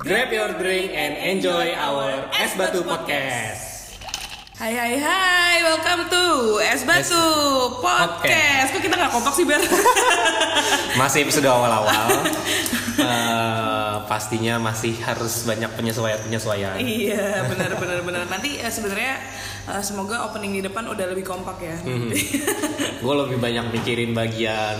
Grab your drink and enjoy our Es Batu Podcast. Hai hai hai, welcome to Es Batu Podcast. Kok kita nggak kompak sih Ber? Masih episode awal-awal. Eh, pastinya masih harus banyak penyesuaian-penyesuaian. iya, benar benar benar. Nanti eh, sebenarnya eh, semoga opening di depan udah lebih kompak ya. Hmm. Gue lebih banyak mikirin bagian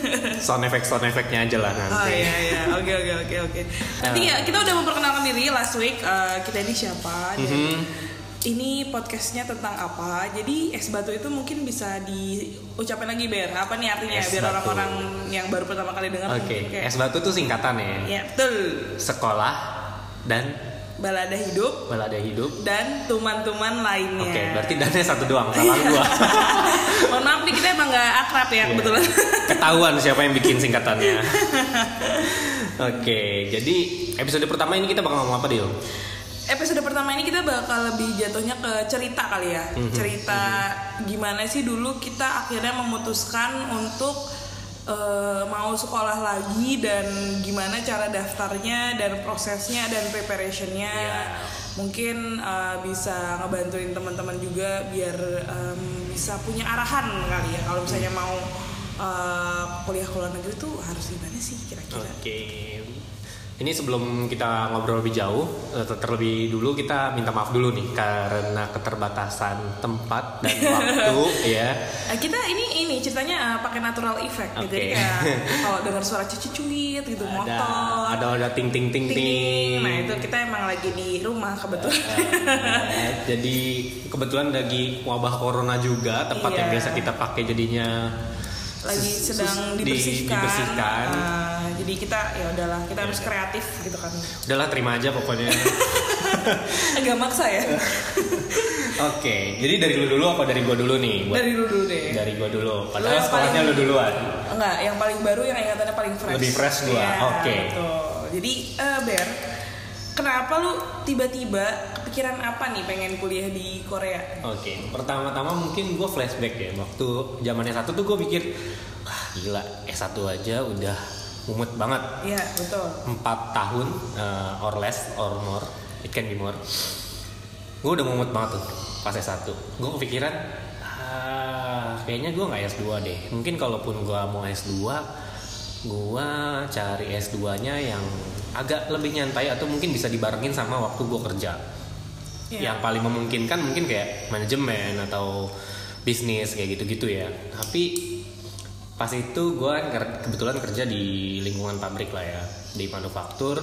sound effect sound effectnya aja lah Oh nanti. iya iya, oke oke oke oke. Nanti ya kita udah memperkenalkan diri last week. eh, kita ini siapa? dan Mhm. Ini podcastnya tentang apa? Jadi es batu itu mungkin bisa diucapin lagi Ber. Apa nih artinya? Es Biar orang-orang yang baru pertama kali dengar Oke, kayak- es batu tuh singkatan ya. Ya betul. Sekolah dan Balada hidup balada hidup. dan tuman-tuman lainnya. Oke, berarti dannya satu doang, salah gua. Mohon maaf nih kita emang gak akrab ya Iya. kebetulan. Ketahuan siapa yang bikin singkatannya. Oke, jadi episode pertama ini kita bakal ngomong apa, Dil? Episode pertama ini kita bakal lebih jatuhnya ke cerita kali ya. Mhm. Cerita gimana sih dulu kita akhirnya memutuskan untuk eh, mau sekolah lagi dan gimana cara daftarnya dan prosesnya dan preparationnya. Iya. Mungkin eh, bisa ngebantuin teman-teman juga biar em, bisa punya arahan kali ya kalau misalnya mau eh, kuliah ke luar negeri tuh harus gimana sih kira-kira? Oke. Ini sebelum kita ngobrol lebih jauh, eh, ter- terlebih dulu kita minta maaf dulu nih karena keterbatasan tempat dan waktu ya. Eh, kita ini ini ceritanya eh, pakai natural effect gitu. Oke. Jadi kayak kalau dengar suara cuci-cuit gitu Ada motor. ada ada ting ting ting ting. Nah, itu kita emang lagi di rumah kebetulan. Eh, jadi kebetulan lagi wabah corona juga tempat yang Iya. biasa kita pakai jadinya lagi sedang dibersihkan. dibersihkan. Eh, jadi kita ya udahlah, kita harus kreatif gitu kan. Udahlah terima aja pokoknya. Agak maksa ya. Oke, jadi dari lu dulu apa dari gua dulu nih? Buat- Dari dulu dulu deh. dari gua dulu. Lu Padahal sekolahnya paling- lu duluan. Enggak, yang paling baru yang ingatannya paling fresh. Lebih fresh gua, Iya, oke. Betul. Jadi eh, Ber, kenapa lu tiba-tiba kepikiran apa nih pengen kuliah di Korea? Oke, pertama-tama mungkin gue flashback ya waktu zamannya satu tuh gue pikir, wah gila S1 aja udah mumet banget. Iya, betul. 4 tahun uh, or less or more, it can be more. Gue udah mumet banget tuh pas S1. Gue kepikiran, ah, kayaknya gue nggak S2 deh. Mungkin kalaupun gue mau S2, gue cari S2-nya yang agak lebih nyantai atau mungkin bisa dibarengin sama waktu gue kerja. Iya. yang paling memungkinkan mungkin kayak manajemen atau bisnis kayak gitu-gitu ya. Tapi pas itu gue kebetulan kerja di lingkungan pabrik lah ya di manufaktur.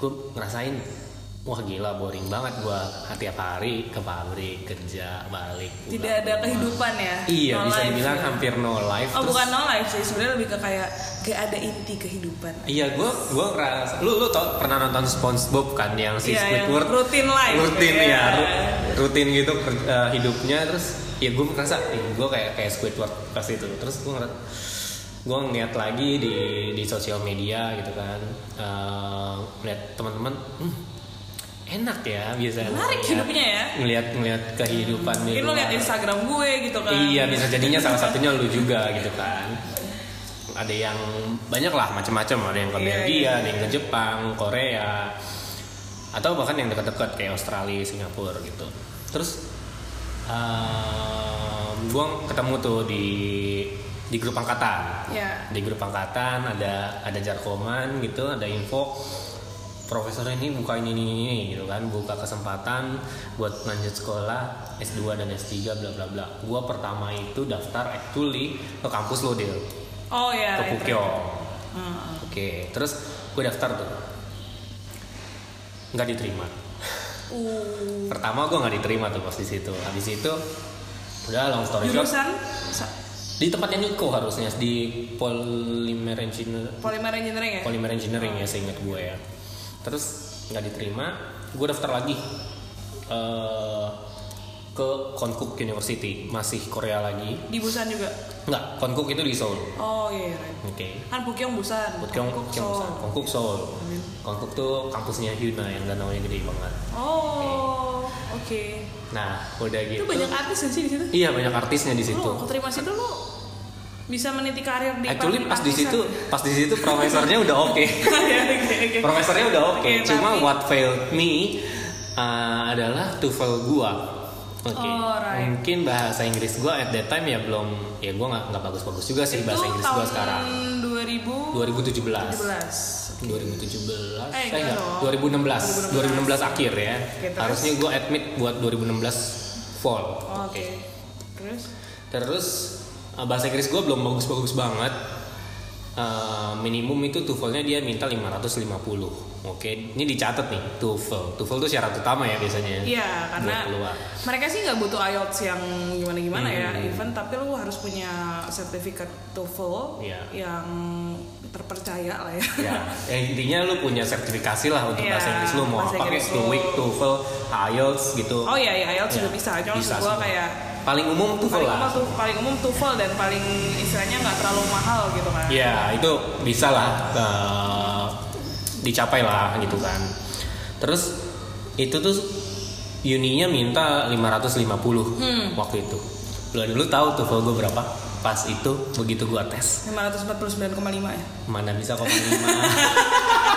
Gue ngerasain wah gila boring banget gue tiap hari ke pabrik kerja balik pulang. Tidak ada kehidupan ya. iya No bisa life dibilang ya. hampir no life Oh, Terus- bukan no life sih, sebenarnya lebih ke kayak gak ada inti kehidupan. Iya, gue gue ngerasa lu lu tau pernah nonton SpongeBob kan yang si Iya, yang Squidward rutin life. rutin ya ru- rutin gitu eh, hidupnya terus ya gue ngerasa gue kayak kayak Squidward pas itu terus gue ngerasa gue ngeliat lagi di di sosial media gitu kan eh, ngeliat teman-teman hmm, enak ya biasa Menarik hidupnya ya. ngeliat ngeliat kehidupan Mungkin lo liat luar. Instagram gue gitu kan. Iya bisa jadinya salah satunya lu juga gitu kan. Ada yang banyak lah macam-macam ada yang ke Iya, Belgia, iya. ada yang ke Jepang, Korea, atau bahkan yang dekat-dekat kayak Australia, Singapura gitu. Terus um, gue ketemu tuh di di grup angkatan. Ya. Di grup angkatan ada ada jarkoman gitu, ada info profesor ini buka ini ini, ini gitu kan. Buka kesempatan buat lanjut sekolah S2 dan S3 bla bla bla. Gua pertama itu daftar actually ke kampus lo Del Oh ke ya. right, Pukyo right. Hmm. oke terus gue daftar tuh. Nggak diterima. Uh, pertama gue nggak diterima tuh pas di situ. Habis itu udah long story jurusan? Sa- di tempatnya Niko harusnya di polymer engineer polymer engineering ya? Polymer Engineering ya seingat gue ya terus nggak diterima gue daftar lagi eh, ke Konkuk University masih Korea lagi Di Busan juga. nggak Konkuk itu di Seoul Oh iya, right. oke Kan Pukyong Busan. Konkuk Seoul. Seoul. Konkuk Seoul Konkuk tuh kampusnya Hyuna yang danaunya gede banget Oh, oke. nah udah gitu Itu banyak artis sih di situ? iya banyak artisnya di situ Lo keterima situ lo bisa meniti karir di Actually pas di situ pas di situ profesornya udah oke. Ya, oke, oke. profesornya udah oke. Oke, Cuma tapi- what failed me uh, adalah TOEFL gua. Oke. Oh, right. Mungkin bahasa Inggris gua at that time ya belum ya gua nggak nggak bagus-bagus juga sih bahasa Itu Inggris gua tahun sekarang. 2017 2017. 2017. Eh, Eh, enggak enggak. dong. 2016. 2016 akhir ya. terus? Harusnya gua admit buat 2016 fall. Oke terus Terus uh, bahasa Inggris gue belum bagus-bagus banget. Uh, minimum itu TOEFL-nya dia minta 550. Oke, ini dicatat nih TOEFL. TOEFL itu syarat utama ya biasanya. Iya, karena keluar. mereka sih nggak butuh IELTS yang gimana-gimana ya, Hmm. even tapi lu harus punya sertifikat TOEFL Iya. yang terpercaya lah ya. Ya, ya, intinya lu punya sertifikasi lah untuk Iya, bahasa Inggris lu mau lu. TOEIC, TOEFL, IELTS gitu. Oh iya, iya IELTS Ya, juga bisa, cuma bisa gua semua. kayak paling umum TOEFL paling lah. umum tuh paling umum TOEFL dan paling istilahnya nggak terlalu mahal gitu kan. Ya itu bisa lah eh, dicapai lah gitu kan. Terus itu tuh uninya minta 550 Hmm. waktu itu. Lu dulu tahu tuh gue berapa? Pas itu begitu gua tes 549,5 ya. mana bisa koma 5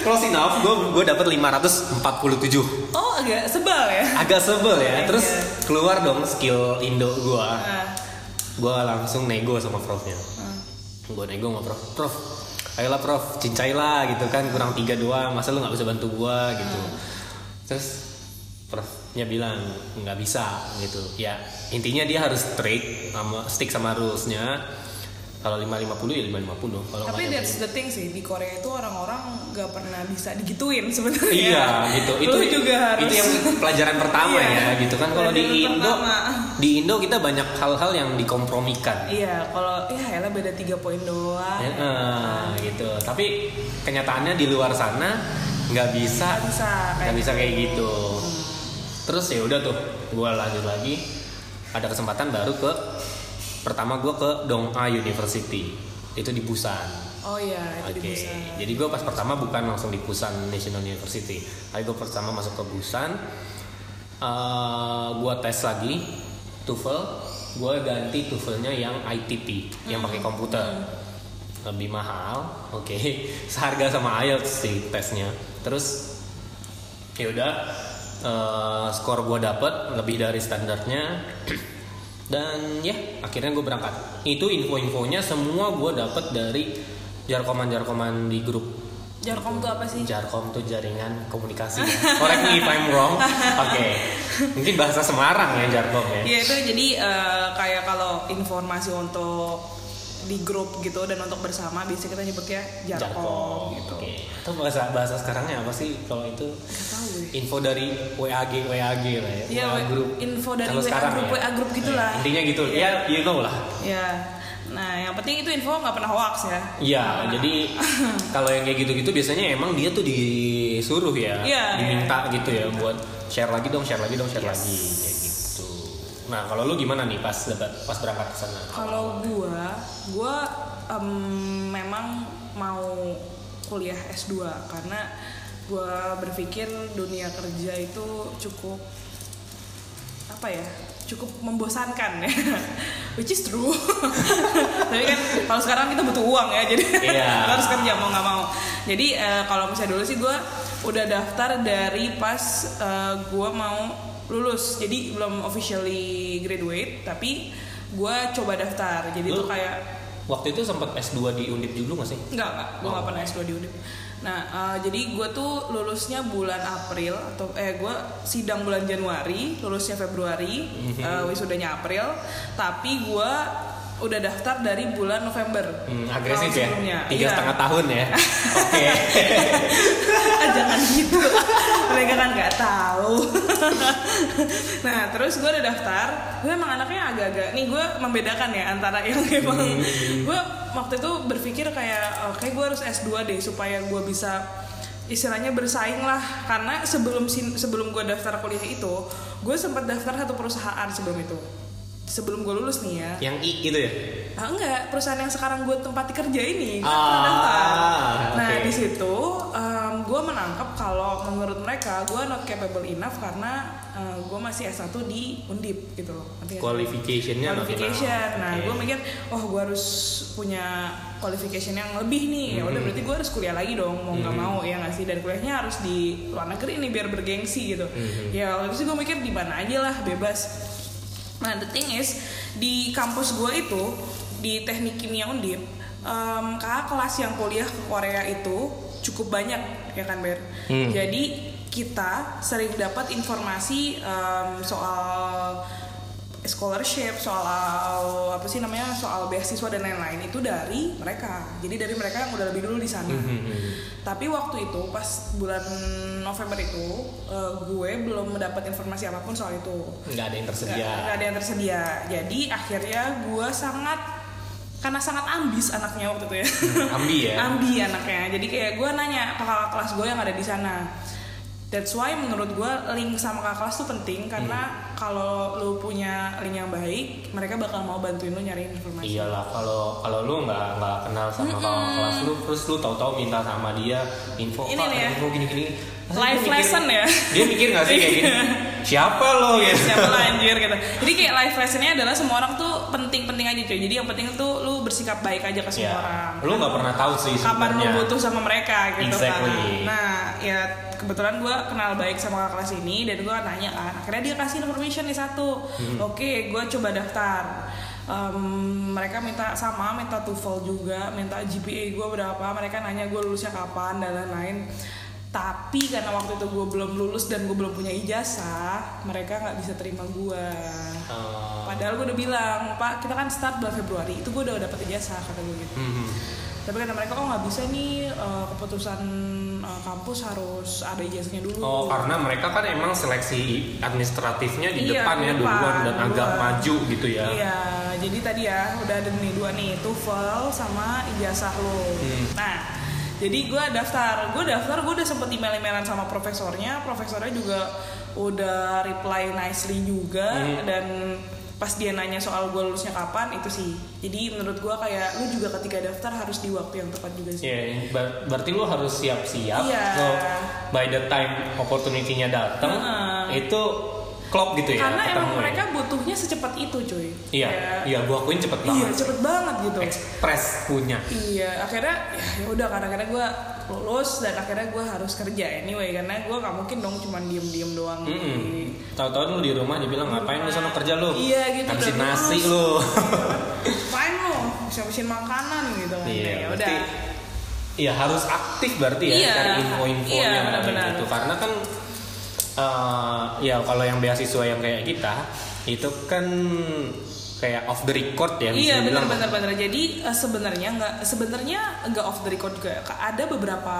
Close enough, gue gue dapat 547 Oh agak sebel ya. Agak sebel ya, Iya. terus keluar dong skill Indo gua. Nah, Gua langsung nego sama profnya. Nah. gue nego sama prof. Prof ayolah prof cincailah gitu kan. Kurang tiga doang masa lu nggak bisa bantu gua? gitu. Terus profnya bilang nggak bisa gitu. Ya intinya dia harus straight sama stick sama rulesnya kalau 550 ya 550 kalau Tapi that's the thing sih di Korea itu orang-orang nggak pernah bisa digituin sebenarnya. Iya gitu. Itu Lu juga harus. itu yang pelajaran pertama Iya. ya gitu kan kalau di Indo pertama. di Indo kita banyak hal-hal yang dikompromikan. Iya, kalau ya elah beda tiga poin doang. Ya, eh, gitu. Tapi kenyataannya di luar sana nggak bisa Nggak bisa nggak bisa kayak gitu. Terus ya udah tuh, gue lanjut lagi. Ada kesempatan baru ke pertama gue ke Dong-A University. Itu di Busan. Oh iya, itu Oke, di Busan. jadi gue pas pertama bukan langsung di Busan National University. Tapi gue pertama masuk ke Busan, eh gue tes lagi TOEFL, gue ganti TOEFL-nya yang ITP, yang pakai komputer. Lebih mahal, oke, seharga sama IELTS sih tesnya. Terus ya udah, eh, skor gue dapet lebih dari standarnya. Dan ya, akhirnya gue berangkat. Itu info-infonya semua gue dapet dari jarkoman-jarkoman di grup Jarkom tuh apa sih? Jarkom tuh jaringan komunikasi. ya. Correct me if I'm wrong. Oke. Mungkin bahasa Semarang ya Jarkom ya. Iya itu jadi eh, kayak kalau informasi untuk di grup gitu dan untuk bersama biasanya kita nyebutnya Jarkom, gitu. Oke. Itu bahasa bahasa sekarangnya apa sih kalau itu tahu info dari WAG WAG lah ya. Iya, WA W- info dari Kalau WA sekarang group, ya. WA group gitu Iya, lah. Intinya gitu. Iya. Ya, you know lah. Ya. Nah, yang penting itu info nggak pernah hoax ya. Iya, Nah, jadi kalau yang kayak gitu-gitu biasanya emang dia tuh disuruh ya, Iya, diminta gitu ya buat share lagi dong, share lagi dong, share Yes. lagi kayak gitu. Nah, kalau lu gimana nih pas pas berangkat ke sana? Kalau gua, gua em, memang mau kuliah S2 karena gua berpikir dunia kerja itu cukup apa ya? cukup membosankan ya. Which is true. Tapi kan kalau sekarang kita butuh uang ya, jadi kita harus kerja mau nggak mau. Jadi eh, kalau misalnya dulu sih gua udah daftar dari pas eh, gua mau lulus. Jadi belum officially graduate, tapi gua coba daftar. Jadi Lu- tuh kayak Waktu itu sempat S2 di Undip dulu gak sih? Enggak, enggak. Gue Oh. pernah S2 di UNIP. Nah, eh, jadi gue tuh lulusnya bulan April atau eh gue sidang bulan Januari, lulusnya Februari, eh, wisudanya April. Tapi gue udah daftar dari bulan November. Hmm, agresif ya? Tiga Iya. setengah tahun ya? Oke. Ah, Jangan gitu. Mereka kan nggak tahu. nah, terus gue udah daftar. Gue emang anaknya agak-agak. Nih gue membedakan ya antara yang emang gue waktu itu berpikir kayak oke gue harus S2 deh supaya gue bisa istilahnya bersaing lah karena sebelum sin- sebelum gue daftar kuliah itu gue sempat daftar satu perusahaan sebelum itu sebelum gue lulus nih ya Yang I itu ya? ah, enggak perusahaan yang sekarang gue tempati kerja ini gue Ah, daftar. nah oke. di situ gue menangkap kalau menurut mereka gue not capable enough karena gue masih S1 di Undip gitu loh? Qualificationnya qualification. Nah, Oke. gue mikir, oh gue harus punya qualification yang lebih nih. Ya udah Hmm. berarti gue harus kuliah lagi dong, mau nggak Hmm. mau ya nggak sih. Dan kuliahnya harus di luar negeri nih biar bergengsi gitu. Hmm. Ya waktu itu gue mikir di mana aja lah bebas. Nah, the thing is di kampus gue itu di teknik kimia undip, em, kakak kelas yang kuliah ke Korea itu cukup banyak ya kan Ber. Hmm. Jadi kita sering dapat informasi em, soal scholarship soal apa sih namanya soal beasiswa dan lain-lain itu dari mereka jadi dari mereka yang udah lebih dulu di sana Mhm. tapi waktu itu pas bulan November itu eh, gue belum mendapat informasi apa pun soal itu Nggak ada yang Nggak- tersedia. nggak ada yang tersedia jadi akhirnya gue sangat karena sangat ambis anaknya waktu itu ya Ambi ya? ambi anaknya jadi kayak gue nanya kakak kelas gue yang ada di sana That's why menurut gue link sama kakak kelas tuh penting karena Hmm. Kalau lu punya link yang baik, mereka bakal mau bantuin lu nyari informasi. Iyalah kalau kalau lu nggak nggak kenal sama kakak kelas lu terus lu tahu-tahu minta sama dia info Ini Pak, nih ya. info gini-gini. Life dia mikir- lesson ya. Dia mikir nggak sih kayak gini? Siapa lo gitu? Siapa lah anjir gitu. Jadi kayak life lessonnya adalah semua orang tuh penting-penting aja cuy. Jadi yang penting tuh lu bersikap baik aja ke semua Ya, orang. lu nggak pernah tahu sih Kapan lu butuh sama mereka gitu Exactly. kan. Nah, ya kebetulan gue kenal baik sama kakak kelas ini dan gue nanya kan. Akhirnya dia kasih information nih satu. Hmm. Oke, gue coba daftar. Em, mereka minta sama, minta TOEFL juga, minta GPA gue berapa. Mereka nanya gue lulusnya kapan dan lain-lain. Tapi karena waktu itu gue belum lulus dan gue belum punya ijazah, mereka nggak bisa terima gue. Eh, Padahal gue udah bilang, Pak, kita kan start bulan Februari, itu gue udah dapet ijazah kata gue gitu. mhm. Tapi kata mereka, oh nggak bisa nih eh, keputusan eh, kampus harus ada ijazahnya dulu. Oh karena mereka kan emang seleksi administratifnya di Iya, depan ya depan, duluan dan agak duluan. maju gitu ya. Iya, jadi tadi ya udah ada nih dua nih, TOEFL sama ijazah lo. Hmm. Nah, jadi gue daftar, gue daftar, gue udah sempet email-emailan sama profesornya, profesornya juga udah reply nicely juga Hmm. dan pas dia nanya soal gue lulusnya kapan itu sih. Jadi menurut gue kayak lu juga ketika daftar harus di waktu yang tepat juga sih. Iya, ber- berarti lu harus siap-siap. Iya. So, by the time opportunity-nya datang, Heeh. itu klop gitu ya. Karena emang ya. mereka butuhnya secepat itu, cuy. Iya, iya, gua akuin cepet Iya, banget. cepet banget gitu. Express punya. Iya, akhirnya ya ya udah karena akhirnya gue lulus dan akhirnya gue harus kerja anyway karena gue nggak mungkin dong cuma diem-diem doang. Mm-mm. di- Tahu-tahu lu di rumah dibilang ngapain lu sono kerja lu? Iya, gitu, Habisin nasi lu. Lo, bisa habisin makanan gitu kan. Iya, ya udah. Iya harus aktif berarti ya Iya, cari info-infonya iya, benar-benar. gitu. Karena kan eh, ya kalau yang beasiswa yang kayak kita itu kan kayak off the record ya Iya benar benar benar. Jadi eh, sebenarnya nggak sebenarnya nggak off the record juga. Ada beberapa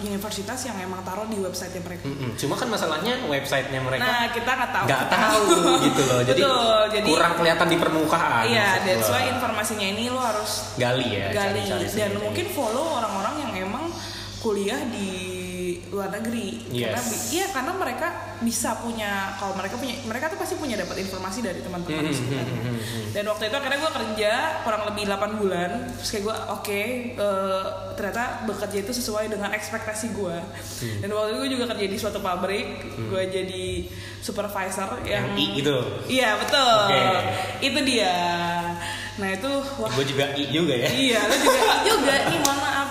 universitas yang emang taruh di website mereka. Mm-mm. Cuma kan masalahnya websitenya mereka Nah kita nggak tahu. nggak tahu gitu loh. Jadi, Betul, jadi kurang kelihatan di permukaan. Iya, that's why informasinya ini lo harus gali ya. gali dan sendiri. mungkin follow orang-orang yang emang kuliah di luar negeri Yes. karena iya karena mereka bisa punya kalau mereka punya mereka tuh pasti punya dapat informasi dari teman-teman sekitarnya. hmm, dan waktu itu akhirnya gue kerja kurang lebih 8 bulan terus kayak gue oke eh, ternyata bekerja itu sesuai dengan ekspektasi gue Hmm. dan waktu itu gue juga kerja di suatu pabrik gue jadi supervisor yang, I gitu. iya betul Oke. itu dia nah itu wah Gue juga i juga ya. iya lo juga juga nih mohon maaf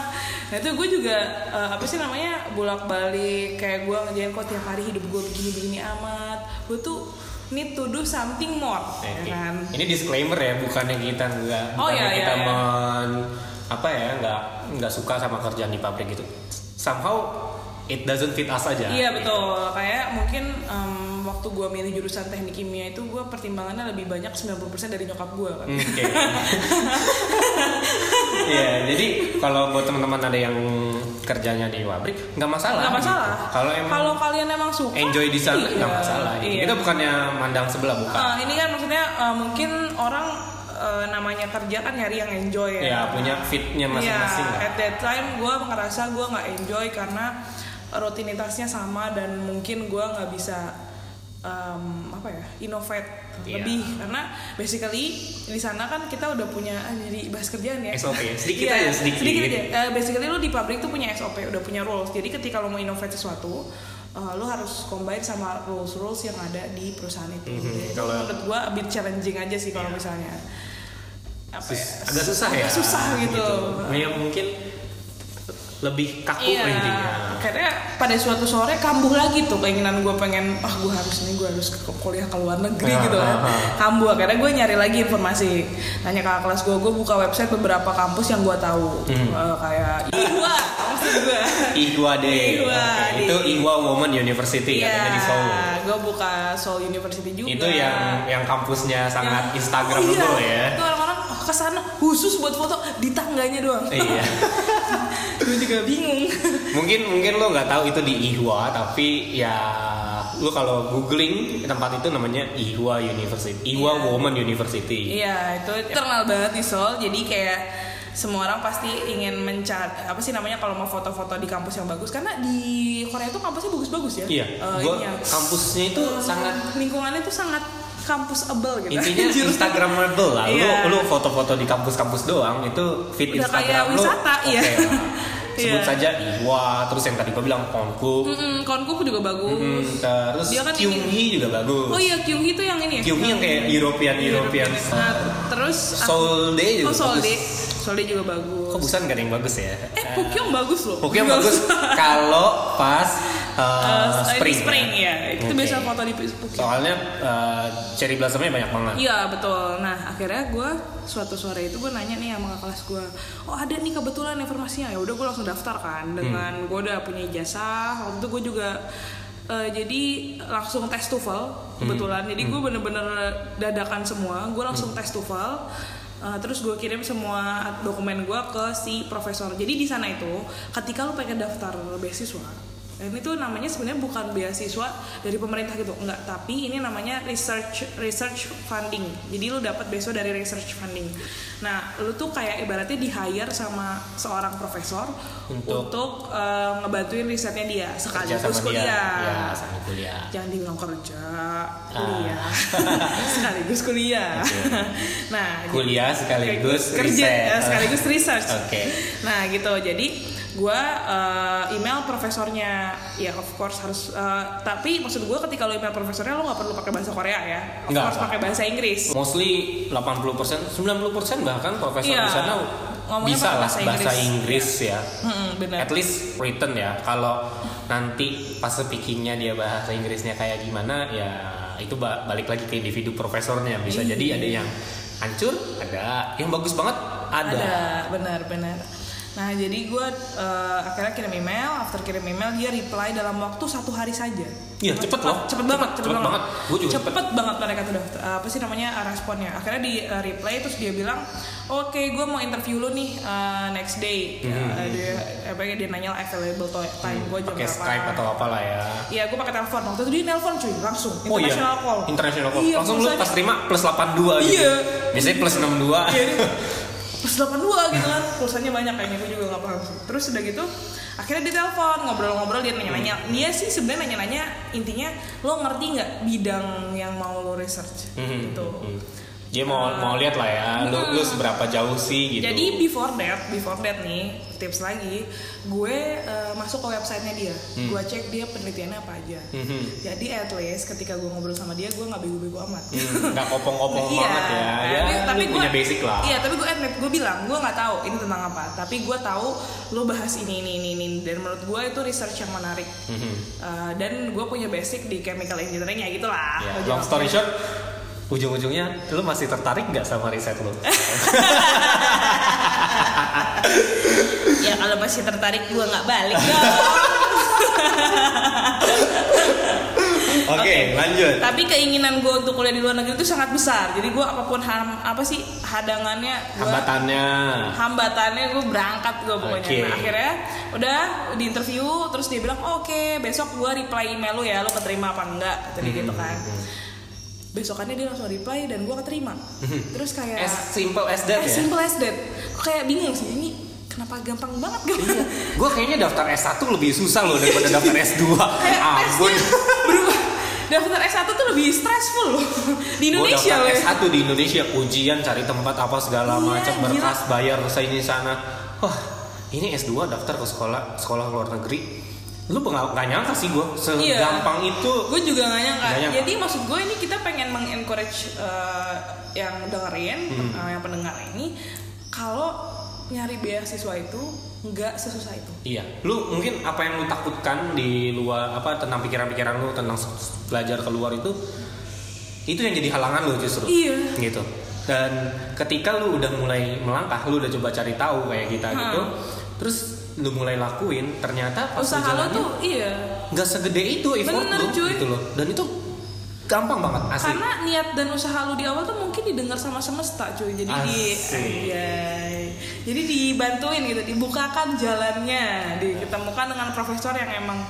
nah itu gue juga eh, apa sih namanya bolak balik kayak gue ngerjain kok tiap hari hidup gue begini begini amat gue tuh need to do something more ya Oke. kan Ini disclaimer ya, bukannya kita nggak, Oh, bukannya iya, kita iya. men- apa ya, nggak nggak suka sama kerjaan di pabrik gitu. Somehow it doesn't fit us aja. iya betul kayak mungkin em, waktu gue milih jurusan teknik kimia itu gue pertimbangannya lebih banyak 90% dari nyokap gue kan Hmm, Oke. Iya, jadi kalau buat teman-teman ada yang kerjanya di pabrik nggak masalah. nggak masalah gitu. Kalau emang kalau kalian emang suka enjoy di sana iya, nggak masalah. iya. Kita bukannya mandang sebelah bukan. Eh, ini kan maksudnya eh, mungkin orang eh, namanya kerja kan nyari yang enjoy ya. ya punya fitnya masing-masing. Iya, lah. at that time gue ngerasa gue nggak enjoy karena rutinitasnya sama dan mungkin gue nggak bisa um, apa ya innovate Iya. lebih. Karena basically di sana kan kita udah punya ah, jadi bahas kerjaan ya. SOP ya, sedikit Iya, aja, sedikit. aja Eh, basically lu di pabrik tuh punya SOP udah punya rules. Jadi ketika lo mau innovate sesuatu eh, lo harus combine sama rules rules yang ada di perusahaan itu. Mhm, Jadi itu kalau- menurut gua a bit challenging aja sih kalau Iya. misalnya. Apa Sus- ya, agak susah ya? Susah gitu, ya mungkin lebih kaku Iya, intinya akhirnya pada suatu sore kambuh lagi tuh keinginan gue pengen, ah gue harus nih gue harus ke kuliah ke luar negeri Ah, gitu kan. ah, ah. Kambuh, akhirnya gue nyari lagi informasi. Nanya kakak kelas gue, gue buka website beberapa kampus yang gue tahu, Hmm. Eh, kayak Ihwa, maksud gue. Ihwa Oke, Day. itu Ihwa Women University Iya, adanya di Seoul gue buka Seoul University juga. itu yang yang kampusnya sangat Yang- Instagramable oh, iya. ya Itu orang-orang oh, ke sana khusus buat foto di tangganya doang. iya gue juga bingung. mungkin mungkin lo nggak tahu itu di Ihwa tapi ya lo kalau googling tempat itu namanya Ihwa University Ihwa Iya. Women University Iya, itu terkenal banget di Seoul. Jadi kayak semua orang pasti ingin mencari apa sih namanya kalau mau foto-foto di kampus yang bagus karena di Korea itu kampusnya bagus-bagus ya. iya gua ininya. kampusnya itu Eh, sangat lingkungannya itu sangat kampus able gitu. intinya. Instagramable lah Iya. lu lu foto-foto di kampus-kampus doang itu feed Udah Instagram kayak lu wisata, oke iya. lah. sebut Iya. saja Ihwa terus yang tadi gua bilang Konku Mm-mm, Konku juga bagus. Mm, terus Dia kan Kyunghee juga bagus Oh iya, Kyunghee itu yang ini ya. Kyunghee yang kayak European European Nah, terus Seoul Day juga Oh, bagus Seoulde juga bagus. kok Busan gak ada yang bagus ya Eh, Pukyong bagus loh. Pokoknya bagus kalau pas uh, Eh, spring. spring ya. Itu Oke. biasa foto di Pukyong. Soalnya uh, cherry blossomnya banyak banget. Iya betul. Nah akhirnya gue suatu sore itu gue nanya nih sama kelas gue, oh ada nih kebetulan informasinya ya udah gue langsung daftar kan dengan gue udah punya ijazah. Waktu itu gue juga eh, jadi langsung tes TOEFL kebetulan. Jadi gue bener-bener dadakan semua. Gue langsung tes TOEFL. eh, terus gue kirim semua dokumen gue ke si profesor. Jadi di sana itu ketika lu pengen daftar beasiswa, ini tuh namanya sebenarnya bukan beasiswa dari pemerintah gitu, enggak. Tapi ini namanya research research funding. Jadi lu dapat beasiswa dari research funding. Nah, lu tuh kayak ibaratnya di hire sama seorang profesor Untuk- untuk, eh, ngebantuin risetnya dia Kerja sekaligus sama dia. kuliah. Ya, sama kuliah. Jangan dibilang kerja, Ah. kuliah, sekaligus kuliah. Oke. nah, Kuliah sekaligus kerja riset. sekaligus research. Oke. Nah gitu, jadi gue email profesornya, ya of course harus. eh, tapi maksud gue ketika lo email profesornya lo nggak perlu pakai bahasa Korea ya, of Nggak, course nggak. pakai bahasa Inggris. Mostly 80%, 90% bahkan profesor Iya. di sana Ngomongnya bisa pakai lah bahasa bahasa Inggris. Inggris ya. Hmm, benar. At least written ya. Kalau nanti pas speakingnya dia bahasa Inggrisnya kayak gimana ya itu ba- balik lagi ke individu profesornya. Bisa Iya. jadi ada yang hancur, ada yang bagus banget, ada. Ada, benar-benar. Nah jadi gue eh, akhirnya kirim email, after kirim email dia reply dalam waktu satu hari saja. Iya, cepet loh. cepet banget, cepet, Cepet banget. banget. Gua juga cepet. cepet banget mereka tuh daftar. apa sih namanya eh, responnya. Akhirnya di eh, reply terus dia bilang, oke gue mau interview lu nih eh, next day. Mhm. Eh, dia apa ya, dia nanya available to- time gue jam berapa. Skype atau apalah ya. Iya gue pakai telepon. Waktu itu dia nelpon cuy langsung Oh iya, international call. International call. Iya, Langsung lu pas terima plus 82 gitu. Iya. Biasanya plus 62. Iya, dia plus 82 gitu kan. Pulsanya banyak kayaknya gue juga gak paham sih. Terus udah gitu akhirnya dia telepon ngobrol-ngobrol dia nanya-nanya. Dia sih sebenarnya nanya-nanya intinya lo ngerti nggak bidang yang mau lo research? Mhm, gitu. mhm. Dia mau mau lihat lah ya, lu, lu seberapa jauh sih gitu. jadi before that before that nih tips lagi gue eh, masuk ke websitenya dia Hmm. gue cek dia penelitiannya apa aja Mhm. jadi at least ketika gue ngobrol sama dia gue nggak bego-bego amat Hmm, nggak kopong-kopong Iya, banget ya. Ya, tapi, lu punya gua- basic lah. Iya, tapi gue admit, gue bilang gue nggak tahu ini tentang apa. Tapi gue tahu lo bahas ini ini ini ini dan menurut gue itu research yang menarik. Mhm. Uh, dan gue punya basic di chemical engineering ya gitulah. Ya, Gua long story short, ujung-ujungnya lu masih tertarik nggak sama riset lu? Ya kalau masih tertarik gue nggak balik dong. Oke, lanjut. Tapi keinginan gue untuk kuliah di luar negeri itu sangat besar. Jadi gue apa pun ham, apa sih hadangannya, gua, Hambatannya. hambatannya gue berangkat gue pokoknya. Oke. Nah, akhirnya udah di interview terus dia bilang oke besok gue reply email lu ya lu keterima apa enggak tadi Hmm, gitu kan. Besokannya dia langsung reply dan gue keterima. Terus kayak As simple as that as ya. simple as that. Kayak bingung sih ini kenapa gampang banget gak? Iya. Gue kayaknya daftar S1 lebih susah loh daripada daftar S2. kayak Ampun. daftar S1 tuh lebih stressful loh di Indonesia daftar loh. ya. S1 di Indonesia ujian cari tempat apa segala Iya, macam berkas bayar ke sini sana wah ini S2 daftar ke sekolah sekolah luar negeri lu nggak nggak nyangka sih gue Iya. segampang itu Gue juga gak nyangka. Nggak nyangka. Jadi maksud gue ini kita pengen mengencourage eh, yang dengerin, Hmm. eh, yang pendengar ini, kalau nyari beasiswa itu nggak sesusah itu. Iya, lu mungkin apa yang lu takutkan di luar apa tentang pikiran-pikiran lu tentang belajar keluar itu itu yang jadi halangan lu justru. Iya. Gitu. Dan ketika lu udah mulai melangkah, lu udah coba cari tahu kayak kita Hmm. gitu, terus lu mulai lakuin, ternyata pas Usaha lo tuh iya. nggak segede itu effort Bener, lu cuy. gitu loh. Dan itu gampang banget asli. Karena niat dan usaha lu di awal tuh mungkin didengar sama semesta cuy. Jadi di. Anjay. Jadi dibantuin gitu, dibukakan jalannya, diketemukan dengan profesor yang emang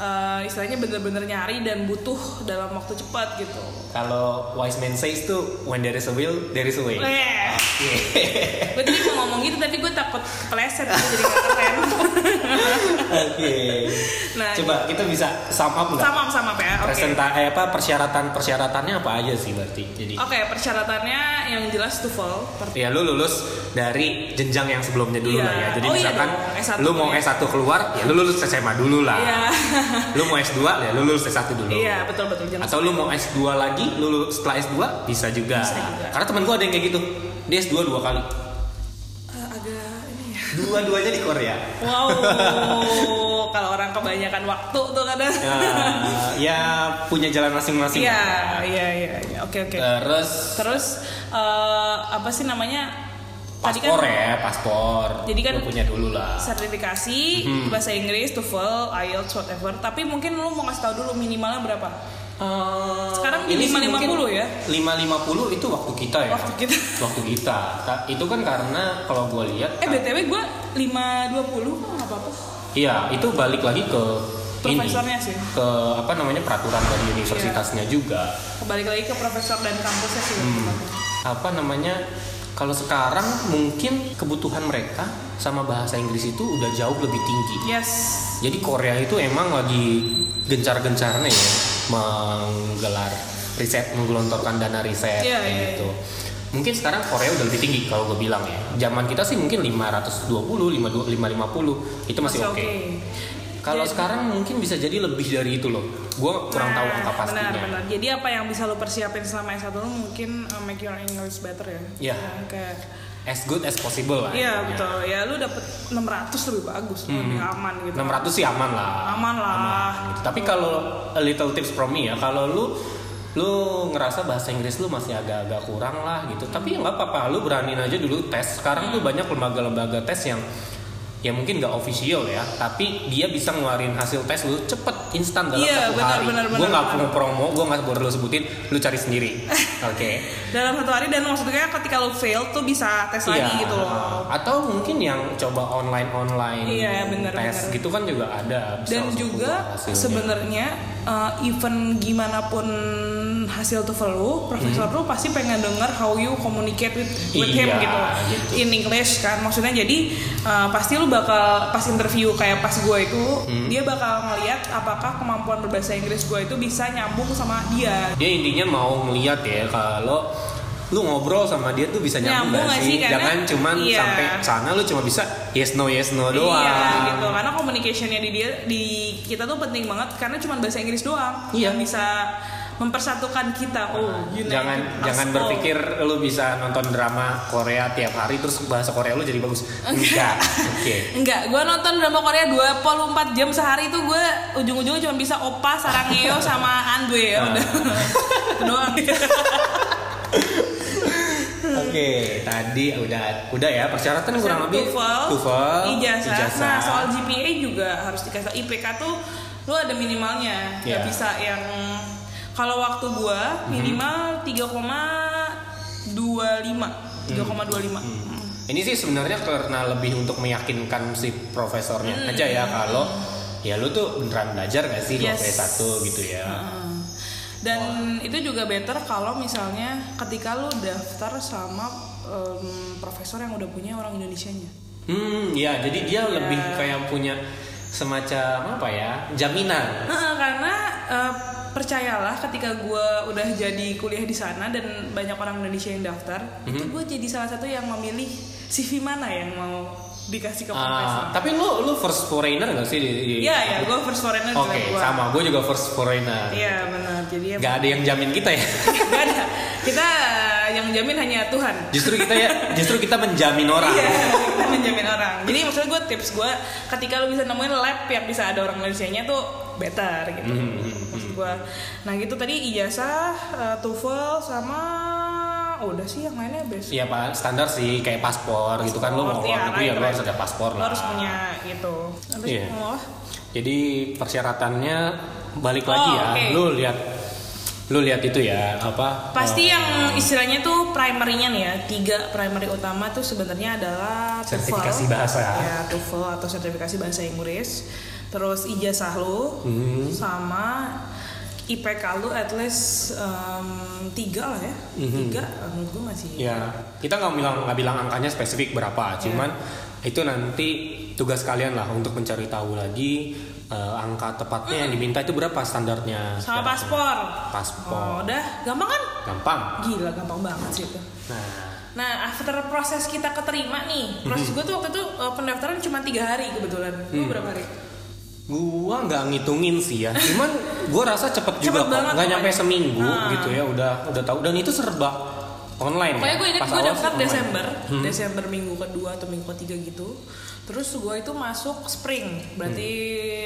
eh, istilahnya bener-bener nyari dan butuh dalam waktu cepat gitu. Kalau wise man says tuh when there is a will, there is a way. Eh, Oke. gue tadi mau ngomong gitu tapi gue takut kepleset gitu, jadi keren. Oke. Nah, Coba kita bisa sum up nggak? sama sama ya. Oke. Presenta eh apa persyaratan persyaratannya apa aja sih berarti? Jadi Oke, persyaratannya yang jelas TOEFL. Per- ya lu lulus dari jenjang yang sebelumnya dulu Iya. lah ya. Jadi Oh iya misalkan dong, S1 lu mau ya. S1 keluar, ya lu lulus SMA dulu lah. Iya. Lu mau S2 ya lu lulus S1 dulu. Iya, betul betul jangan Atau lu mau S2 lagi, lu lulus setelah S2 bisa juga. Bisa juga. Karena teman gua ada yang kayak gitu. Dia S2 dua kali. Eh, agak ini ya. Dua-duanya di Korea. Wow, kalau orang kebanyakan waktu tuh kadang. Ya, ya punya jalan masing-masing. Iya, iya, iya, iya. Oke, oke. Terus Terus eh, apa sih namanya? Tadi kan paspor ya, paspor. Jadi kan- lu punya dulu lah. sertifikasi Hmm. bahasa Inggris, TOEFL, IELTS, whatever. Tapi mungkin lu mau ngasih tahu dulu minimalnya berapa? Sekarang di ini sih 550 ya? 550 itu waktu kita ya. Waktu kita. Waktu kita. Ta- Itu kan karena kalau gue lihat Eh btw gue 520 kok nggak apa-apa. Iya, itu balik lagi ke Profesornya ini, sih. ke apa namanya peraturan dari universitasnya juga. Kembali lagi ke profesor dan kampusnya sih. Hmm. Apa namanya? Kalau sekarang mungkin kebutuhan mereka sama bahasa Inggris itu udah jauh lebih tinggi. Yes. Jadi Korea itu emang lagi gencar-gencarnya ya menggelar riset, menggelontorkan dana riset kayak iya, gitu. Mungkin sekarang Korea udah lebih tinggi kalau gue bilang ya. Zaman kita sih mungkin 520, 52, 550 itu masih oke. Kalau sekarang mungkin bisa jadi lebih dari itu loh. Gue kurang tahu angka pastinya. Benar, benar. Jadi apa yang bisa lo persiapin selama S1 lo mungkin uh, make your English better ya. Iya. Ya, kayak As good as possible lah. Iya betul. Ya lu dapet 600 lebih bagus, lebih aman gitu. 600 sih aman lah. Aman lah. Aman, gitu. Tapi kalau a little tips from me ya, kalau lu lu ngerasa bahasa Inggris lu masih agak-agak kurang lah gitu. Tapi ya nggak apa-apa, lu beraniin aja dulu tes. Sekarang tuh banyak lembaga-lembaga tes yang ya mungkin nggak official ya, tapi dia bisa ngeluarin hasil tes lu cepet instan dalam Iya, satu benar, hari. benar, gue nggak mau promo, gue nggak perlu sebutin, lu cari sendiri. Oke. Dalam satu hari dan maksudnya ketika lo fail tuh bisa tes lagi Iya. gitu loh. Atau mungkin yang coba online online Iya, benar, tes benar. gitu kan juga ada. bisa Dan juga sebenarnya uh, even gimana pun hasil TOEFL lu, profesor lu pasti pengen denger how you communicate with, with him Hmm. Iya, gitu. gitu. In English kan. Maksudnya jadi uh, pasti lu bakal pas interview kayak pas gue itu, Hmm. dia bakal ngeliat apakah kemampuan berbahasa Inggris gue itu bisa nyambung sama dia. dia intinya mau ngeliat ya kalau lu ngobrol sama dia tuh bisa nyambung, Nyambung gak sih? sih? Karena- Jangan cuman iya. sampai sana lu cuma bisa yes no yes no doang. Iya gitu karena communicationnya di dia di kita tuh penting banget karena cuma bahasa Inggris doang Iya. yang bisa mempersatukan kita. Oh, United jangan jangan all. berpikir lu bisa nonton drama Korea tiap hari terus bahasa Korea lu jadi bagus. Enggak. Oke. Enggak, gue nonton drama Korea 24 jam sehari itu gue ujung-ujungnya cuma bisa Opa, Sarangeo sama Andwe ya Ah. udah. Itu doang. Oke, tadi udah udah ya persyaratan kurang lebih TOEFL, TOEFL, ijazah. Nah, soal GPA juga harus dikasih. IPK tuh lu ada minimalnya. Nggak Iya. bisa yang kalau waktu gua Mhm. minimal 3,25. 3,25. Hmm. Ini sih sebenarnya karena lebih untuk meyakinkan si profesornya Hmm. aja ya kalau ya lu tuh beneran belajar gak sih Yes. S1 gitu ya. Heeh. Dan itu juga better kalau misalnya ketika lu daftar sama em, profesor yang udah punya orang Indonesianya. Hmm, ya jadi dia Iya. lebih kayak punya semacam apa ya jaminan. Karena eh, percayalah ketika gue udah jadi kuliah di sana dan banyak orang Indonesia yang daftar itu Mhm. gue jadi salah satu yang memilih CV mana yang mau dikasih ke Ah, profesor tapi lu lu first foreigner gak sih Iya ya gue first foreigner Oke, juga gue sama. Gue juga first foreigner. Iya benar jadi ya Gak ada yang jamin kita ya. Gak ada kita yang jamin hanya Tuhan justru kita ya, justru kita menjamin orang. Iya, kita menjamin orang. Jadi maksudnya gue tips gue ketika lu bisa nemuin lab yang bisa ada orang Indonesia-nya tuh better gitu. Hmm, Maksud gue. Nah gitu tadi ijazah, eh, TOEFL sama oh, udah sih yang lainnya basic. Iya pak, standar sih kayak paspor gitu kan lu mau Paspor, keluar iya, negeri ya lu harus ada paspor lah. harus punya gitu. Iya. ngomong apa? Jadi persyaratannya balik Oh, lagi ya. oke. Lu lihat lu lihat itu ya apa? Pasti eh, yang istilahnya tuh primary-nya nih ya, tiga primary utama tuh sebenarnya adalah TOEFL. Sertifikasi bahasa. Ya, TOEFL atau sertifikasi bahasa Inggris. Terus ijazah lu Hmm. sama IPK lu at least em, tiga lah ya. Tiga menurut gue masih. Ya, kita nggak bilang nggak bilang angkanya spesifik berapa, Iya. cuman itu nanti tugas kalian lah untuk mencari tahu lagi eh, angka tepatnya yang diminta itu berapa standarnya. Sama Standarnya. paspor. Paspor. Oh, udah gampang kan? Gampang. Gila gampang banget sih itu. Nah, Nah, after proses kita keterima nih, proses Hmm. gue tuh waktu itu eh, pendaftaran cuma tiga hari kebetulan. Lu Hmm. berapa hari? Gua nggak ngitungin sih ya, cuman gua rasa cepet juga Cepet kok, banget nggak nyampe seminggu Ah. gitu ya, udah udah tahu dan itu serba online Pokoknya ya. gue inget Pas gue daftar. Desember, Hmm. Desember minggu kedua atau minggu ketiga gitu. Terus gue itu masuk spring, berarti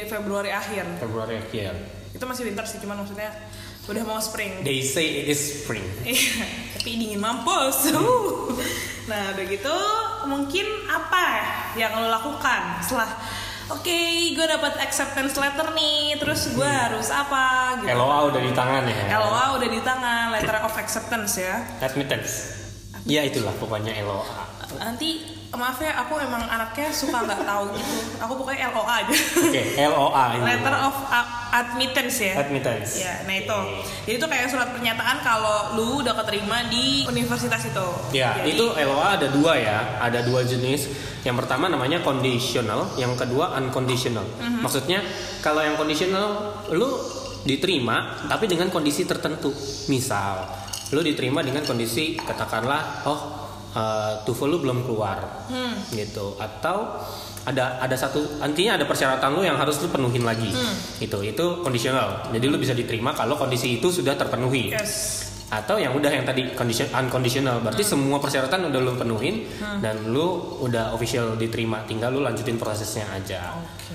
Hmm. Februari akhir. Februari akhir. Itu masih winter sih, cuman maksudnya udah mau spring. They say it is spring. Iya, tapi dingin mampus. nah, udah gitu mungkin apa ya yang lo lakukan setelah Oke, gue dapat acceptance letter nih. Terus gue harus apa gitu. LOA udah di tangan ya. LOA udah di tangan, letter of acceptance ya. Admittance. Ya itulah pokoknya LOA. Nanti maaf ya, aku emang anaknya suka nggak tahu gitu. Aku pokoknya LOA aja. Oke, LOA ini. Letter of admittance ya. Admittance. Ya, nah itu. Jadi itu kayak surat pernyataan kalau lu udah keterima di universitas itu. Ya, Jadi- itu LOA ada dua ya, ada dua jenis. Yang pertama namanya conditional, yang kedua unconditional. Mhm. Maksudnya kalau yang conditional lu diterima tapi dengan kondisi tertentu. Misal, lu diterima dengan kondisi katakanlah oh uh, TOEFL lu belum keluar. Hmm. Gitu. Atau ada ada satu artinya ada persyaratan lu yang harus lu penuhin lagi. Hmm. Itu itu conditional. Jadi lu bisa diterima kalau kondisi itu sudah terpenuhi Yes. atau yang udah yang tadi condition unconditional berarti semua persyaratan udah lu penuhin dan lu udah official diterima tinggal lu lanjutin prosesnya aja Oke.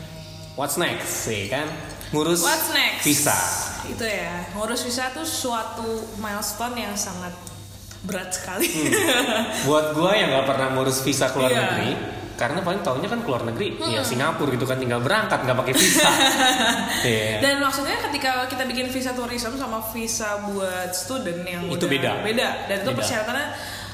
what's next sih kan ngurus What's next? visa Itu ya, ngurus visa tuh suatu milestone yang sangat berat sekali. buat gua yang nggak pernah ngurus visa keluar Iya. negeri karena paling taunya kan keluar negeri ya Singapura gitu kan tinggal berangkat nggak pakai visa Iya. Dan maksudnya ketika kita bikin visa tourism sama visa buat student yang Itu udah beda. Beda. Dan itu Beda. persyaratannya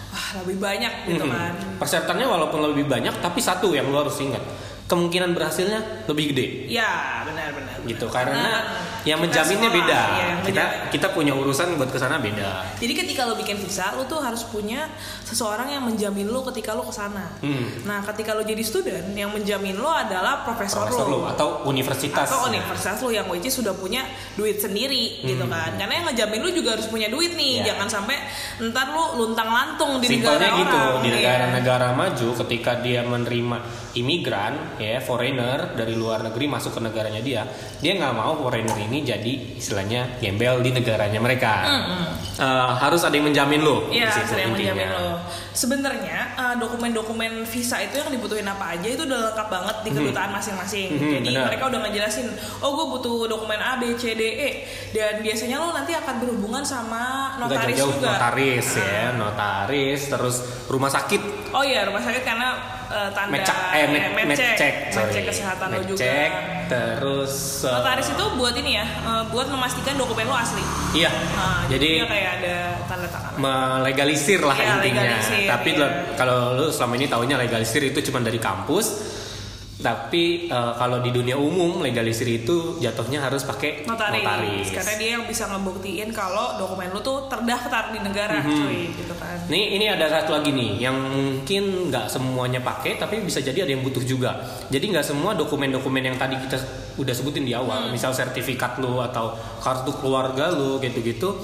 wah lebih banyak gitu Mhm. kan. persyaratannya walaupun lebih banyak tapi satu yang lu harus ingat kemungkinan berhasilnya lebih gede Ya, benar-benar. gitu karena yang menjaminnya sekolah, beda ya, yang kita menjamin. kita punya urusan buat ke sana beda Jadi ketika lo bikin visa, lo tuh harus punya seseorang yang menjamin lo ketika lo ke sana. Hmm. Nah, ketika lo jadi student, yang menjamin lo adalah profesor, profesor lo. atau universitas atau universitas lo yang which sudah punya duit sendiri gitu kan karena yang ngejamin lo juga harus punya duit nih Hmm. Ya. jangan sampai ntar lo luntang lantung di Simpelnya negara gitu orang di Iya. negara-negara maju ketika dia menerima imigran ya foreigner dari luar negeri masuk ke negaranya dia dia nggak mau foreigner ini jadi istilahnya gembel di negaranya mereka Eh, harus ada yang menjamin lo Iya, menjamin lo. Sebenarnya eh, dokumen-dokumen visa itu yang dibutuhin apa aja itu udah lengkap banget di kedutaan masing-masing. Mhm, Jadi benar. mereka udah ngejelasin, oh gue butuh dokumen A, B, C, D, E. Dan biasanya lo nanti akan berhubungan sama notaris jauh-jauh, juga. notaris ya notaris terus rumah sakit Oh iya, rumah sakit karena eh, tanda mecek eh check, check, med sorry. check kesehatan lo Med juga. terus eh, Notaris itu buat ini ya, eh, buat memastikan dokumen lo asli. iya Nah, jadi kayak ada tanda tangan. melegalisir lah Iya, intinya. legalisir, Tapi iya. lo- kalau lu selama ini tahunya legalisir itu cuma dari kampus. Tapi eh, kalau di dunia umum legalisir itu jatuhnya harus pakai notaris. notaris. karena dia yang bisa ngebuktiin kalau dokumen lu tuh terdaftar di negara Mhm. cuy gitu kan Nih ini ada satu lagi nih yang mungkin nggak semuanya pakai tapi bisa jadi ada yang butuh juga. Jadi nggak semua dokumen-dokumen yang tadi kita udah sebutin di awal, misal sertifikat lu atau kartu keluarga lu gitu-gitu,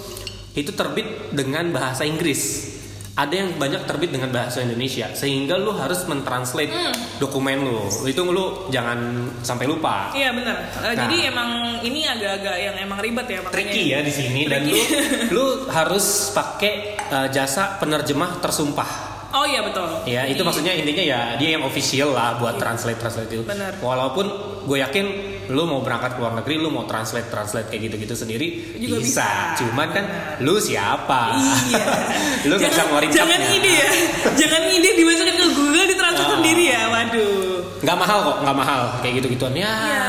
itu terbit dengan bahasa Inggris. Ada yang banyak terbit dengan bahasa Indonesia, sehingga lu harus mentranslate dokumen lu. Itu lu jangan sampai lupa. iya benar Nah. Eh, jadi emang ini agak-agak yang emang ribet ya makanya tricky ya di sini dan lu lu harus pakai uh, jasa penerjemah tersumpah. oh iya betul Ya, itu Jadi- maksudnya intinya ya dia yang official lah buat translate translate itu. Bener. Walaupun gue yakin lu mau berangkat ke luar negeri, lu mau translate translate kayak gitu-gitu sendiri Juga bisa. Cuman kan lu siapa? Iya. lu nggak bisa ngeluarin Jangan capnya. ide ya. Jangan ide dimasukin ke Google ditransfer Ah. sendiri ya. Waduh. Nggak mahal kok, nggak mahal kayak gitu-gituan ya. Ya,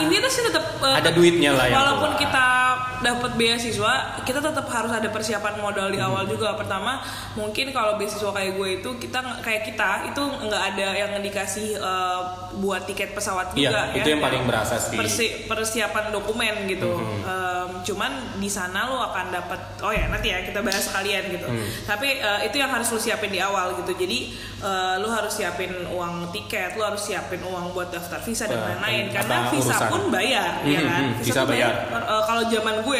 ini tuh sih tetap eh, Ada duitnya lah yang Walaupun kita dapat beasiswa, kita tetap harus ada persiapan modal di awal juga. Pertama, mungkin kalau beasiswa kayak gue itu kita kayak kita itu nggak ada yang dikasih eh, buat tiket pesawat Iya, juga ya. itu yang paling berasa sih. Persi- persiapan dokumen gitu. Hmm. Em, cuman di sana lo akan dapat oh ya nanti ya kita bahas sekalian gitu. Hmm. Tapi eh, itu yang harus lo siapin di awal gitu. Jadi eh, lo harus siapin uang tiket, lo harus siapin uang buat daftar visa dan lain-lain. Karena visa urusan. pun bayar, ya Hmm, kan? hmm, visa tuh bayar. Eh, kalau zaman gue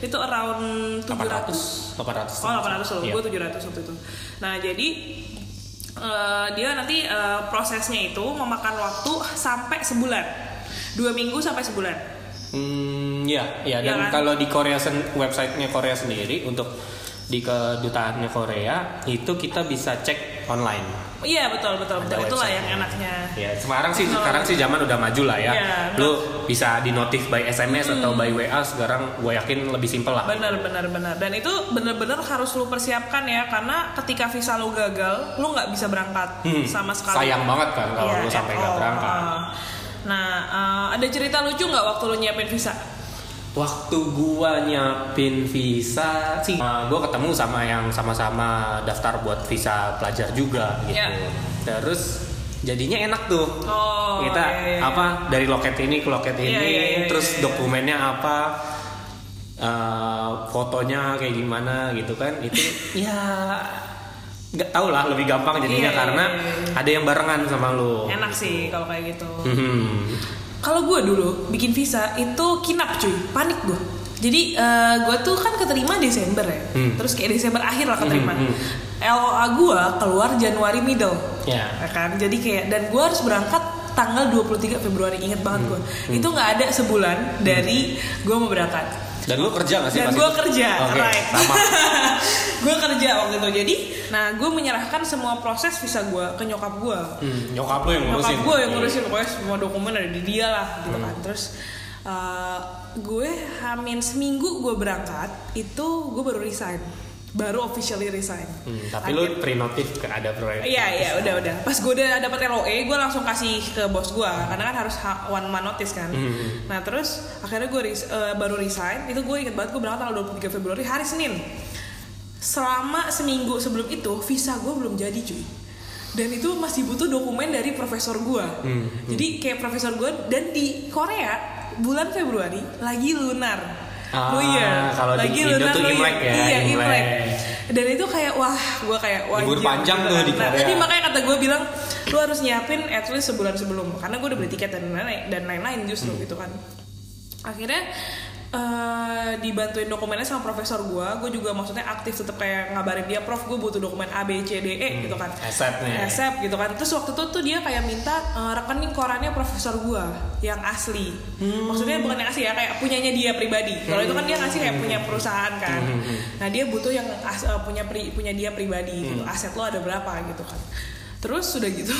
itu around 700 800 800. Oh 800 loh, Iya. gue 700 waktu itu. Nah jadi eh, dia nanti eh, prosesnya itu memakan waktu sampai sebulan, dua minggu sampai sebulan. Hmm, ya, ya. Dan kan? kalau di Korea sen- websitenya Korea sendiri untuk di kedutaannya Korea itu kita bisa cek online. Iya betul betul betul Ada itulah yang enaknya. Ya, sekarang sih sekarang sih zaman udah maju lah ya. Iya, Lu bisa di notif by SMS atau by WA sekarang gue yakin lebih simpel lah. Benar benar benar dan itu benar-benar harus lu persiapkan ya karena ketika visa lu gagal lu nggak bisa berangkat Hmm, sama sekali. sayang banget kan kalau Iya, lu sampai nggak all. berangkat. Uh, Nah uh, ada cerita lucu nggak waktu lu nyiapin visa? Waktu gua nyiapin visa sih, uh, gua ketemu sama yang sama-sama daftar buat visa pelajar juga gitu. Iya. Terus jadinya enak tuh. Oh, kita iya, iya. apa dari loket ini ke loket ini, Iya, iya, iya, terus iya. dokumennya apa, uh, fotonya kayak gimana gitu kan? Itu ya nggak tau lah lebih gampang jadinya Iya, iya, karena iya, iya. ada yang barengan sama lu. Enak sih kalau kayak gitu. Hmm. Kalau gue dulu bikin visa itu kinap cuy, panik gue. Jadi gue tuh kan keterima Desember ya, Hmm. terus kayak Desember akhir lah keterima. Hmm, hmm. LOA gue keluar Januari middle, Ya. ya kan? Jadi kayak dan gue harus berangkat tanggal 23 Februari inget banget gue. Hmm. Itu nggak ada sebulan dari gue mau berangkat. Dan lu kerja gak sih Dan gue kerja, Oke, right? sama. gue kerja waktu itu. Jadi, nah gue menyerahkan semua proses visa gue ke nyokap gue Hmm, nyokap lu yang ngurusin. nyokap gue yang ngurusin pokoknya semua dokumen ada di dia lah gitu kan terus uh, gue hamin seminggu gue berangkat itu gue baru resign baru officially resign Hmm, tapi lu pre-notif ke ada proyek. Iya iya udah udah. Pas gue udah dapet LOE, gue langsung kasih ke bos gue karena kan harus ha- one man notice kan. Hmm. Nah terus akhirnya gue res- eh, baru resign. Itu gue inget banget gue berangkat tanggal 23 Februari hari Senin. Selama seminggu sebelum itu visa gue belum jadi cuy. Dan itu masih butuh dokumen dari profesor gue. Hmm, Jadi kayak profesor gue dan di Korea bulan Februari lagi lunar. Ah, oh iya, kalau di lagi Indo lunar tuh New Year. Imlek ya, Iya, Imlek. Imlek. Dan itu kayak wah, gue kayak wah Libur iya, panjang tuh di Nah, Korea. tadi makanya kata gue bilang lu harus nyiapin at least sebulan sebelum karena gue udah beli tiket dan lain-lain dan lain-lain justru Hmm. gitu kan. Akhirnya eh, dibantuin dokumennya sama profesor gue, gue juga maksudnya aktif tetap kayak ngabarin dia, Prof, gue butuh dokumen A, B, C, D, E gitu kan. Asetnya. Resep gitu kan. Terus waktu itu tuh dia kayak minta eh, rekening korannya profesor gua yang asli. Maksudnya bukan yang asli ya, kayak punyanya dia pribadi. Kalau itu kan dia ngasih kayak punya perusahaan kan. Nah, dia butuh yang as- eh, punya pri- punya dia pribadi gitu. Aset lo ada berapa gitu kan. Terus sudah gitu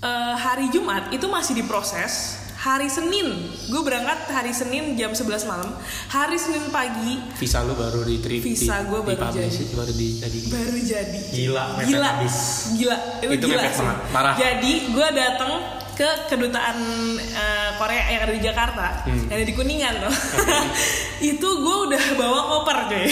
eh, hari Jumat itu masih diproses. Hari Senin, gue berangkat hari Senin jam 11 malam. Hari Senin pagi Visa lu baru diterima. Visa gua baru jadi. baru di jadi. baru jadi Gila, gila habis. gila itu, Itu gila banget, parah. jadi gue datang ke kedutaan eh, Korea yang ada di Jakarta Hmm. yang ada di Kuningan tuh itu gue udah bawa koper cuy.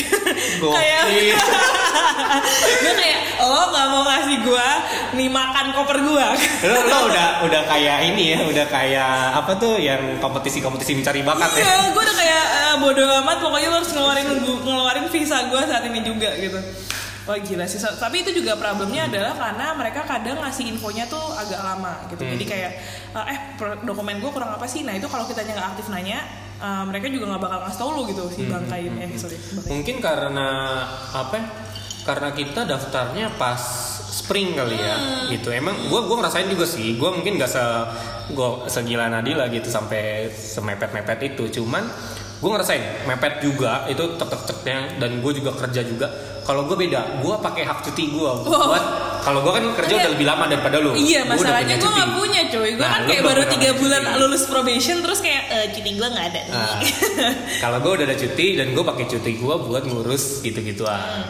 Kayak gue kayak lo nggak mau ngasih gue nih makan koper gue lo, lo udah udah kayak ini ya udah kayak apa tuh yang kompetisi-kompetisi mencari bakat ya? Iya gue udah kayak eh, bodo amat pokoknya lo harus ngeluarin ngeluarin visa gue saat ini juga gitu Oh gila sih, tapi itu juga problemnya adalah karena mereka kadang ngasih infonya tuh agak lama gitu. Jadi kayak eh, eh dokumen gue kurang apa sih? Nah itu kalau kita nggak aktif nanya, eh, mereka juga nggak bakal ngasih tau lu gitu si bangkai ini. Eh sorry, bangkai. mungkin karena apa ya? karena kita daftarnya pas spring kali ya gitu emang gua gua ngerasain juga sih gua mungkin gak se gua segila Nadila gitu sampai semepet mepet itu cuman gua ngerasain mepet juga itu tek tek teknya dan gue juga kerja juga kalau gue beda gue pakai hak cuti gue buat kalau gue kan kerja udah lebih lama daripada lu Iya Gua masalahnya gue nggak punya coy. Gue Nah, kan kayak baru tiga bulan cuti. lulus probation terus kayak eh cuti gue nggak ada. nih." Nah, kalau gue udah ada cuti dan gue pakai cuti gue buat ngurus gitu-gituan.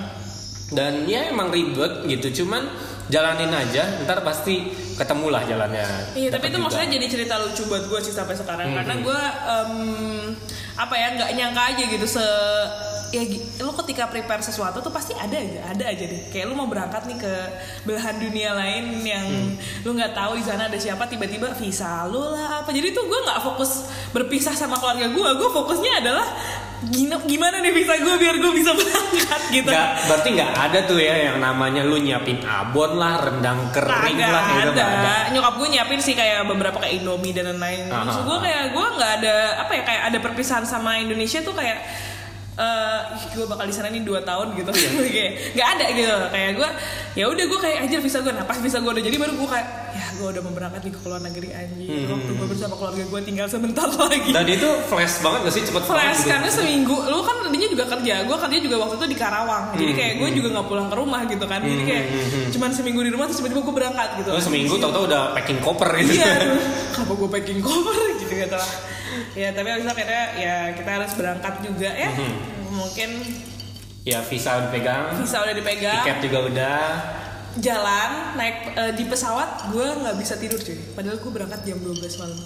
Dan ya emang ribet gitu, cuman jalanin aja, ntar pasti ketemulah jalannya. Iya tapi itu juga. maksudnya jadi cerita lucu buat gue sih sampai sekarang Hmm. karena gue em, apa ya nggak nyangka aja gitu se ya lu ketika prepare sesuatu tuh pasti ada aja ada aja deh kayak lu mau berangkat nih ke belahan dunia lain yang Hmm. lu nggak tahu di sana ada siapa tiba-tiba visa lu lah apa jadi tuh gue nggak fokus berpisah sama keluarga gue gue fokusnya adalah gimana nih visa gue biar gue bisa berangkat gitu Nggak, berarti nggak ada tuh ya yang namanya lu nyiapin abon lah, rendang kering Kagak lah, gitu ada. ada. Nyokap gue nyiapin sih kayak beberapa kayak Indomie dan lain-lain. Aha. Maksud gue kayak gue nggak ada apa ya kayak ada perpisahan sama Indonesia tuh kayak eh gue bakal di sana nih dua tahun gitu. Iya. kayak nggak ada gitu. Kayak gue ya udah gue kayak aja visa gue nah pas visa gue udah jadi baru gue kayak ya gue udah mau berangkat nih ke luar negeri anjing Hmm. waktu gue bersama keluarga gue tinggal sebentar lagi. Dan itu flash banget gak sih? Cepet banget Flash gitu. karena seminggu lu kan tadinya juga kerja gue kerja juga waktu itu di Karawang. Jadi kayak gue juga nggak pulang ke rumah gitu kan. Jadi kayak cuman seminggu di rumah terus tiba-tiba gue berangkat gitu. Lu seminggu tau-tau udah packing koper gitu. iya kenapa gue packing cover gitu gitu lah ya tapi abis itu akhirnya ya kita harus berangkat juga ya. Mungkin ya visa udah pegang, visa udah dipegang. Tiket juga udah. jalan naik eh, di pesawat gue nggak bisa tidur cuy. Padahal gue berangkat jam 12 malam.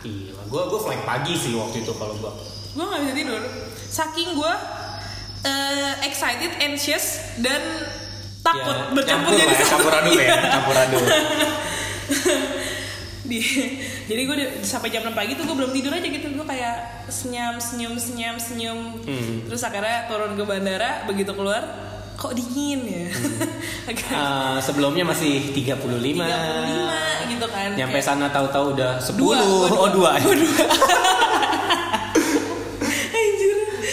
Gila, gue gue flight pagi sih waktu itu kalau gue. gue nggak bisa tidur. Saking gue eh, excited anxious dan takut Ya, bercampur jadi ya, satu campur aduk ya, campur aduk. di jadi gue sampai jam 6 pagi tuh gue belum tidur aja gitu gue kayak senyum senyum senyum senyum Hmm. terus akhirnya turun ke bandara begitu keluar kok dingin ya agak Eh, sebelumnya masih 35. 35 gitu kan Nyampe Kayak, sana tahu-tahu udah 10. Dua, oh, dua.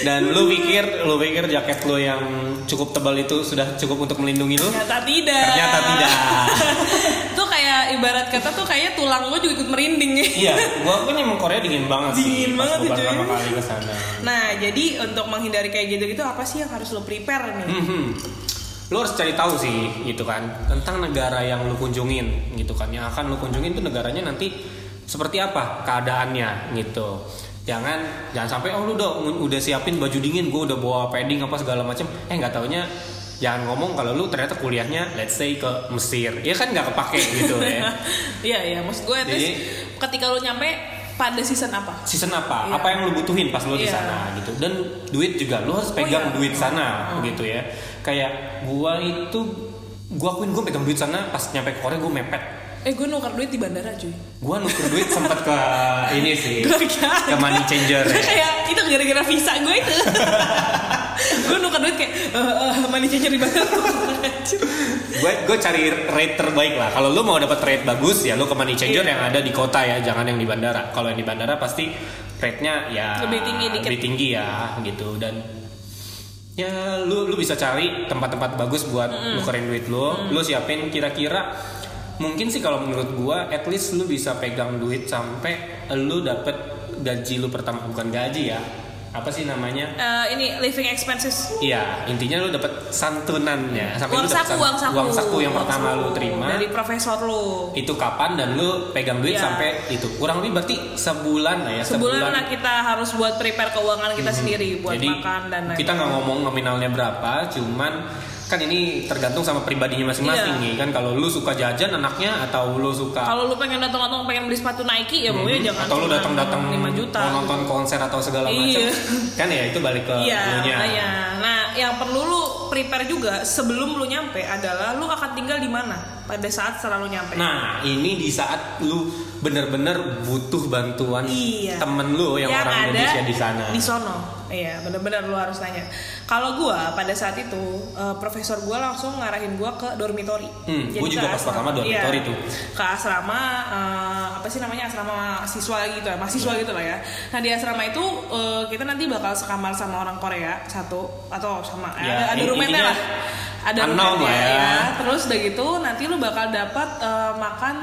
Dan lu pikir lu pikir jaket lu yang cukup tebal itu sudah cukup untuk melindungi lu? ternyata tidak Ternyata tidak. tuh kayak ibarat kata tuh kayak tulang gue juga ikut merinding iya, gua pun emang Korea dingin banget sih. Dingin pas banget gua tuh, pertama kali ke sana. nah jadi untuk menghindari kayak gitu-gitu apa sih yang harus lo prepare nih Mhm. Lo harus cari tahu sih gitu kan tentang negara yang lu kunjungin gitu kan yang akan lu kunjungin tuh negaranya nanti seperti apa keadaannya gitu. Jangan jangan sampai oh lu udah udah siapin baju dingin, gue udah bawa padding apa segala macem. Eh nggak taunya jangan ngomong kalau lu ternyata kuliahnya let's say ke Mesir, ya kan nggak kepake gitu ya. iya iya maksud gue at Jadi- ketika lo nyampe pada season apa Season apa? Iya. Apa yang lu butuhin pas lu di Iya. sana gitu. Dan duit juga lu harus pegang iya. duit sana gitu ya. Kayak gua itu gua akuin gua pegang duit sana pas nyampe ke Korea gua mepet. Eh gue nuker duit di bandara cuy Gua nuker duit sempat ke ini sih. Ke money changer ya. kayak itu gara-gara visa gue itu gue nuker duit kayak eh eh, money changer di bandara gue gue cari rate terbaik lah. Kalau lu mau dapat rate bagus ya lu ke money changer Iya. yang ada di kota ya, jangan yang di bandara. Kalau yang di bandara pasti rate-nya ya Lebih tinggi dikit. lebih tinggi ya gitu dan ya lu lu bisa cari tempat-tempat bagus buat nukerin duit lu. Lu siapin kira-kira mungkin sih kalau menurut gua at least lu bisa pegang duit sampai lu dapet gaji lu pertama bukan gaji ya. Apa sih namanya? Eh, ini living expenses Iya, intinya lu dapet santunannya sampai lu uang dapet saku uang saku uang saku yang Uang pertama saku. lu terima dari profesor lu itu kapan dan lu pegang duit Iya. sampai itu kurang lebih berarti sebulan lah ya sebulan lah kita harus buat prepare keuangan kita sendiri buat Hmm. Jadi makan dan lain-lain kita nggak ngomong nominalnya berapa cuman kan ini tergantung sama pribadinya masing-masing Iya. nih kan kalau lu suka jajan anaknya atau lu suka Kalau lu pengen datang-datang pengen beli sepatu Nike ya pokoknya Mhm. jangan atau lu datang-datang 5 juta. mau nonton konser atau segala macam Iya. kan ya itu balik ke Iya, makanya. Nah, yang perlu lu prepare juga sebelum lu nyampe adalah lu akan tinggal di mana pada saat setelah lu nyampe. Nah, ini di saat lu bener-bener butuh bantuan Iya. temen lu yang, orang ada Indonesia di sana. Di sono. Iya, benar-benar lu harus nanya. Kalau gua pada saat itu eh, profesor gua langsung ngarahin gua ke dormitory. Hmm, gua Jadi juga ke pas pertama dormitory iya, tuh. Ke asrama eh, apa sih namanya asrama siswa gitu ya, mahasiswa gitu lah ya. Nah di asrama itu eh, kita nanti bakal sekamar sama orang Korea satu atau sama Ya, ada ada roommate intinya lah. Ada unknown lah ya. Terus udah gitu nanti lu bakal dapat eh, makan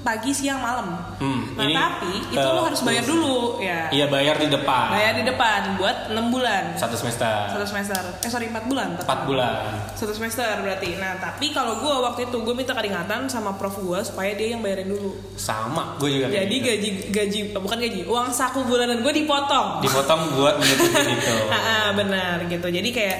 pagi siang malam. Hmm, nah ini, tapi itu eh, lu harus bayar dulu ya. Iya bayar di depan. Bayar di depan buat 6 bulan. Satu semester. Satu semester. Eh sorry 4 bulan. Empat bulan. Satu semester berarti. Nah, tapi kalau gue waktu itu gue minta keringatan sama prof gue supaya dia yang bayarin dulu. Sama, gue juga. Jadi gitu. gaji gaji bukan gaji, uang saku bulanan gue dipotong. dipotong buat menutupin itu. Ah, benar gitu. Jadi kayak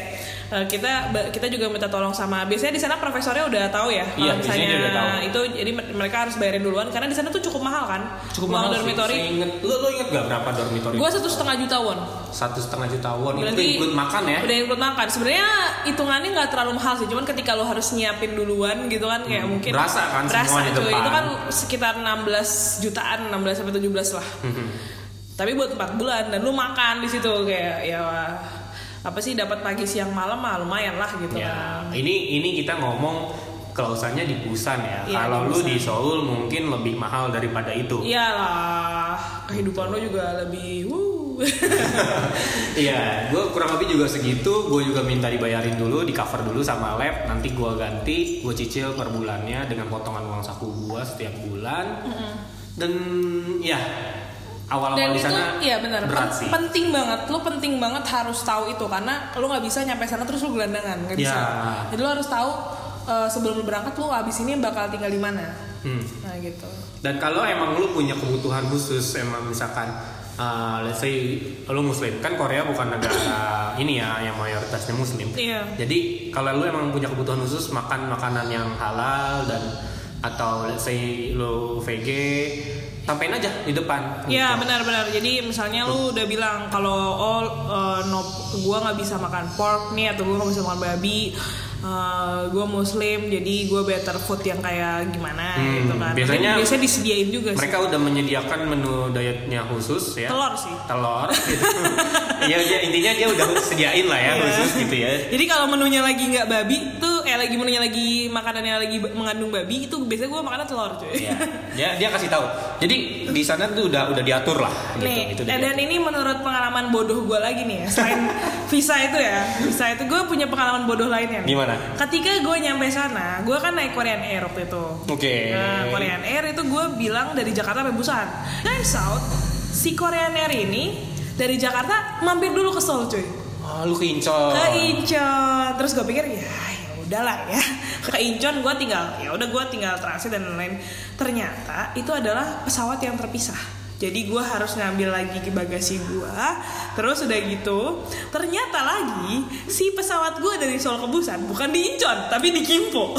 eh, kita kita juga minta tolong sama biasanya di sana profesornya udah tahu ya Iya, kalau biasanya misalnya udah tahu. itu jadi mereka harus bayarin duluan karena di sana tuh cukup mahal kan Cukup mahal sih. dormitory Saya inget, lu, lu inget gak berapa dormitory? gue satu setengah juta won Satu setengah juta won itu Berarti include makan ya? Udah include makan. Sebenarnya hitungannya nggak terlalu mahal sih, cuman ketika lo harus nyiapin duluan gitu kan kayak Hmm, mungkin berasa kan berasa, semua cuy. depan. Itu kan sekitar 16 jutaan, 16 sampai 17 lah. Mhm. Tapi buat 4 bulan dan lu makan di situ kayak ya apa sih dapat pagi siang malam mah lumayan lah gitu Ya, kan. ini ini kita ngomong klausannya di Busan ya. Iya, Kalau lu di Seoul mungkin lebih mahal daripada itu. Iyalah, kehidupan lo juga lebih wuh. Iya, gue kurang lebih juga segitu. Gue juga minta dibayarin dulu, di cover dulu sama lab. Nanti gue ganti, gue cicil per bulannya dengan potongan uang saku gue setiap bulan. Dan ya awal-awal di sana iya benar berat pen- sih. penting banget lo penting banget harus tahu itu karena lo nggak bisa nyampe sana terus lo gelandangan nggak bisa Ya. jadi lo harus tahu eh, sebelum lo berangkat lo abis ini bakal tinggal di mana Hmm. nah gitu Dan kalau emang lu punya kebutuhan khusus, emang misalkan uh, let's say lu muslim, kan Korea bukan negara ini ya yang mayoritasnya muslim. Iya. Jadi kalau lu emang punya kebutuhan khusus makan makanan yang halal dan atau let's say lu VG, sampein aja di depan. Iya Gitu. benar-benar. Jadi misalnya lu udah bilang kalau oh eh, no, gua nggak bisa makan pork nih atau gua nggak bisa makan babi, eh, gua muslim jadi gua better food yang kayak gimana Hmm, gitu kan. Biasanya biasanya disediain juga sih. Mereka udah menyediakan menu dietnya khusus ya. Telur sih. Telur. Gitu. Iya dia intinya dia udah sediain lah ya Iya. khusus gitu ya. Jadi kalau menunya lagi nggak babi tuh eh lagi menunya lagi makanannya lagi mengandung babi itu biasanya gua makannya telur cuy. Iya. Dia dia kasih tahu. Jadi di sana tuh udah udah diatur lah gitu. Nih, Itu dan diatur. ini menurut pengalaman bodoh gue lagi nih ya. Selain visa itu ya, visa itu gue punya pengalaman bodoh lainnya. nih. Gimana? Ketika gue nyampe sana, gue kan naik Korean Air waktu itu. Oke. Nah, Korean Air itu gue bilang dari Jakarta sampai Busan. Guys out, si Korean Air ini dari Jakarta mampir dulu ke Seoul cuy. Oh, lu ke Incheon. Ke Incheon. Terus gue pikir ya udahlah ya. Ke Incheon gue tinggal ya udah gue tinggal transit dan lain-lain. Ternyata itu adalah pesawat yang terpisah. Jadi gue harus ngambil lagi ke bagasi gue. Terus udah gitu, ternyata lagi si pesawat gue dari Seoul ke Busan bukan di Incheon tapi di Gimpo.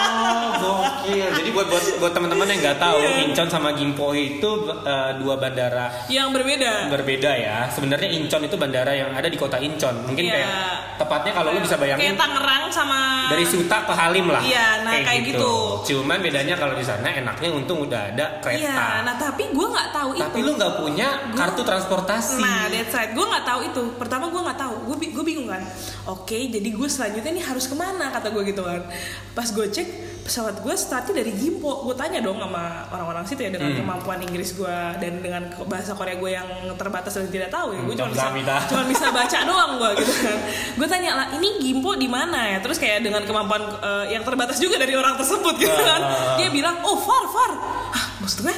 Oh, gokil. Jadi buat buat buat teman-teman yang nggak tahu, Iya. Incheon sama Gimpo itu uh, dua bandara yang berbeda. berbeda ya. Sebenarnya Incheon itu bandara yang ada di kota Incheon. Mungkin Iya. kayak tepatnya kalau lu bisa bayangin Kayak Tangerang sama dari Suta ke Halim lah. Iya, nah, kayak gitu. Cuman bedanya kalau di sana enaknya untung udah ada kereta. Iya, nah tapi gue nggak tahu Tapi itu. lu nggak punya kartu transportasi. Nah, that's right. Gue nggak tahu itu. Pertama gue nggak tahu. Gue gue bingung kan. Oke, jadi gue selanjutnya ini harus ke mana kata gue gitu kan. Pas gue cek pesawat gue startnya dari Gimpo. Gue tanya dong sama orang-orang situ ya dengan Hmm. kemampuan Inggris gue dan dengan bahasa Korea gue yang terbatas dan tidak tahu ya. Gue Hmm, cuma bisa cuma bisa baca doang gue gitu kan. Gue tanya lah ini Gimpo di mana ya? Terus kayak dengan kemampuan eh, yang terbatas juga dari orang tersebut gitu kan. Ah. Dia bilang oh far far. Ah maksudnya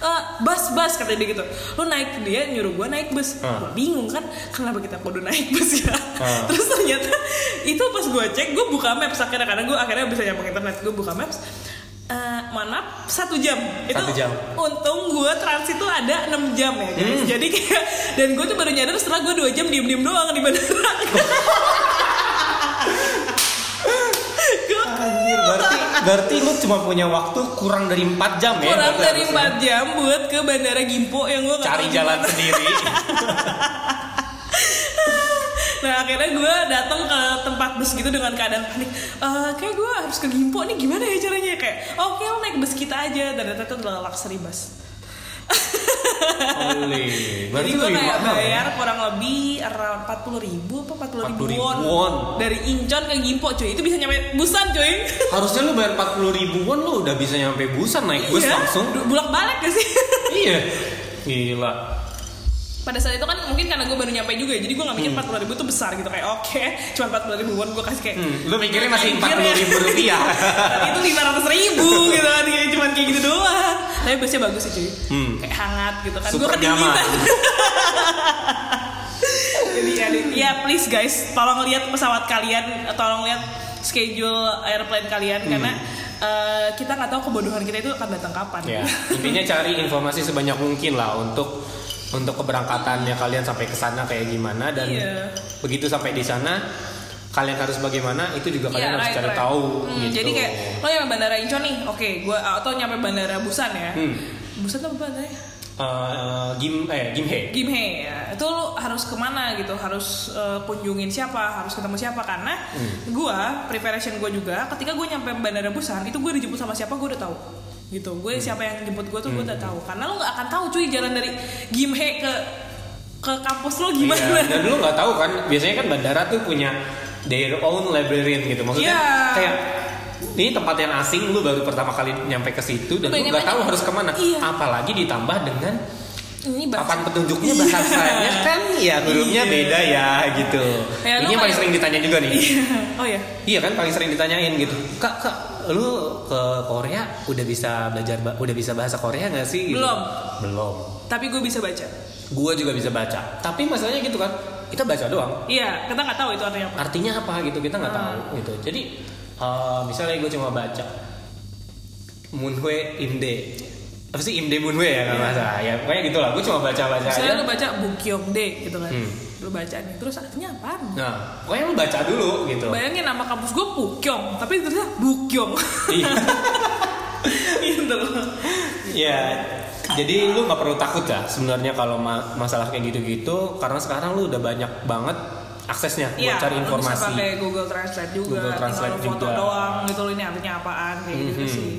eh, bus bus kata dia gitu lu naik dia nyuruh gue naik bus Ah. Gua bingung kan kenapa kita kudu naik bus ya Ah. terus ternyata itu pas gue cek gue buka maps akhirnya karena gue akhirnya bisa nyambung internet gue buka maps Eh, mohon maaf satu jam itu Satu jam. untung gue transit tuh ada 6 jam ya guys Hmm. jadi kayak dan gue tuh baru nyadar setelah gue dua jam diem diem doang di bandara Berarti lu cuma punya waktu kurang dari 4 jam ya? kurang berarti dari harusnya. 4 jam buat ke bandara Gimpo yang gue Cari jalan sendiri. Nah akhirnya gue datang ke tempat bus gitu dengan keadaan panik. Eh kayak gue harus ke Gimpo nih gimana ya caranya kayak oke lo naik bus kita aja dan ternyata itu adalah luxury bus. Oleh. Berarti gue kayak ya? bayar kurang lebih around 40 ribu apa 40 ribu 40.000 won. won. dari Incheon ke Gimpo cuy itu bisa nyampe busan cuy. Harusnya lu bayar 40 ribuan lu udah bisa nyampe busan naik bus Iya. langsung. Bulak balik gak sih? iya. Gila. Pada saat itu kan mungkin karena gue baru nyampe juga ya, jadi gue gak mikir 40 ribu tuh besar gitu kayak oke cuma 40 ribu won gue kasih kayak Hmm, lu mikirnya masih 40 ya. ribu rupiah. itu lima ratus ribu gitu kan kayak cuma kayak gitu doang tapi busnya bagus sih cuy Hmm. kayak hangat gitu kan gue kedinginan jadi ya, ya please guys tolong lihat pesawat kalian tolong lihat schedule airplane kalian Hmm. karena eh, kita nggak tahu kebodohan kita itu akan datang kapan ya, intinya cari informasi sebanyak mungkin lah untuk untuk keberangkatannya kalian sampai ke sana kayak gimana dan Iya. begitu sampai di sana kalian harus bagaimana itu juga kalian Iya, harus right, cari right. tahu Hmm, gitu. Jadi kayak lo nyampe bandara Incheon nih, oke, gue atau nyampe bandara Busan ya. Hmm. Busan tuh apa bandaranya? Eh, Gim eh Gimhae. Gimhae ya. Itu lo harus ke mana gitu, harus eh, kunjungin siapa, harus ketemu siapa karena Hmm. gue preparation gue juga ketika gue nyampe bandara Busan itu gue dijemput sama siapa gue udah tahu gitu. Gue Hmm. siapa yang jemput gue tuh gue udah tahu. Karena lo nggak akan tahu cuy jalan dari Gimhae ke ke kampus lo gimana. Iya, dan lu nggak tahu kan biasanya kan bandara tuh punya their own librarian gitu. Maksudnya Iya. kayak ini tempat yang asing lu baru pertama kali nyampe ke situ dan lu Pengen nggak tahu harus ke mana. Iya. apalagi ditambah dengan ini bahasa papan petunjuknya bahasanya kan ya hurufnya Iya. beda ya gitu. Ya, lu ini yang paling sering ditanya juga nih. Iya. oh ya iya kan paling sering ditanyain gitu. Kak kak lu ke Korea udah bisa belajar udah bisa bahasa Korea nggak sih? Gitu. Belum. belum. Tapi gue bisa baca. Gua juga bisa baca. Tapi masalahnya gitu kan kita baca doang. Iya kita nggak tahu itu artinya apa. Artinya apa gitu kita nggak Hmm. tahu gitu. Jadi eh, misalnya gue cuma baca Moonhue Imde apa sih Imde Moonhue ya kalau nggak salah? Ya pokoknya gitu lah gue cuma baca baca Misalnya aja. lu baca Bukyong De gitu kan. Hmm. Lu baca nih, terus artinya apaan? nah pokoknya lu baca dulu gitu Bayangin nama kampus gue Bukyong, tapi ternyata Bukyong. Iya. gitu ya jadi lu nggak perlu takut ya sebenarnya kalau ma- masalah kayak gitu-gitu karena sekarang lu udah banyak banget aksesnya buat Iya, cari lu bisa informasi pakai Google Translate juga, Google Translate tinggal foto juga. doang gitu loh, ini artinya apaan kayak gitu Mhm. sih.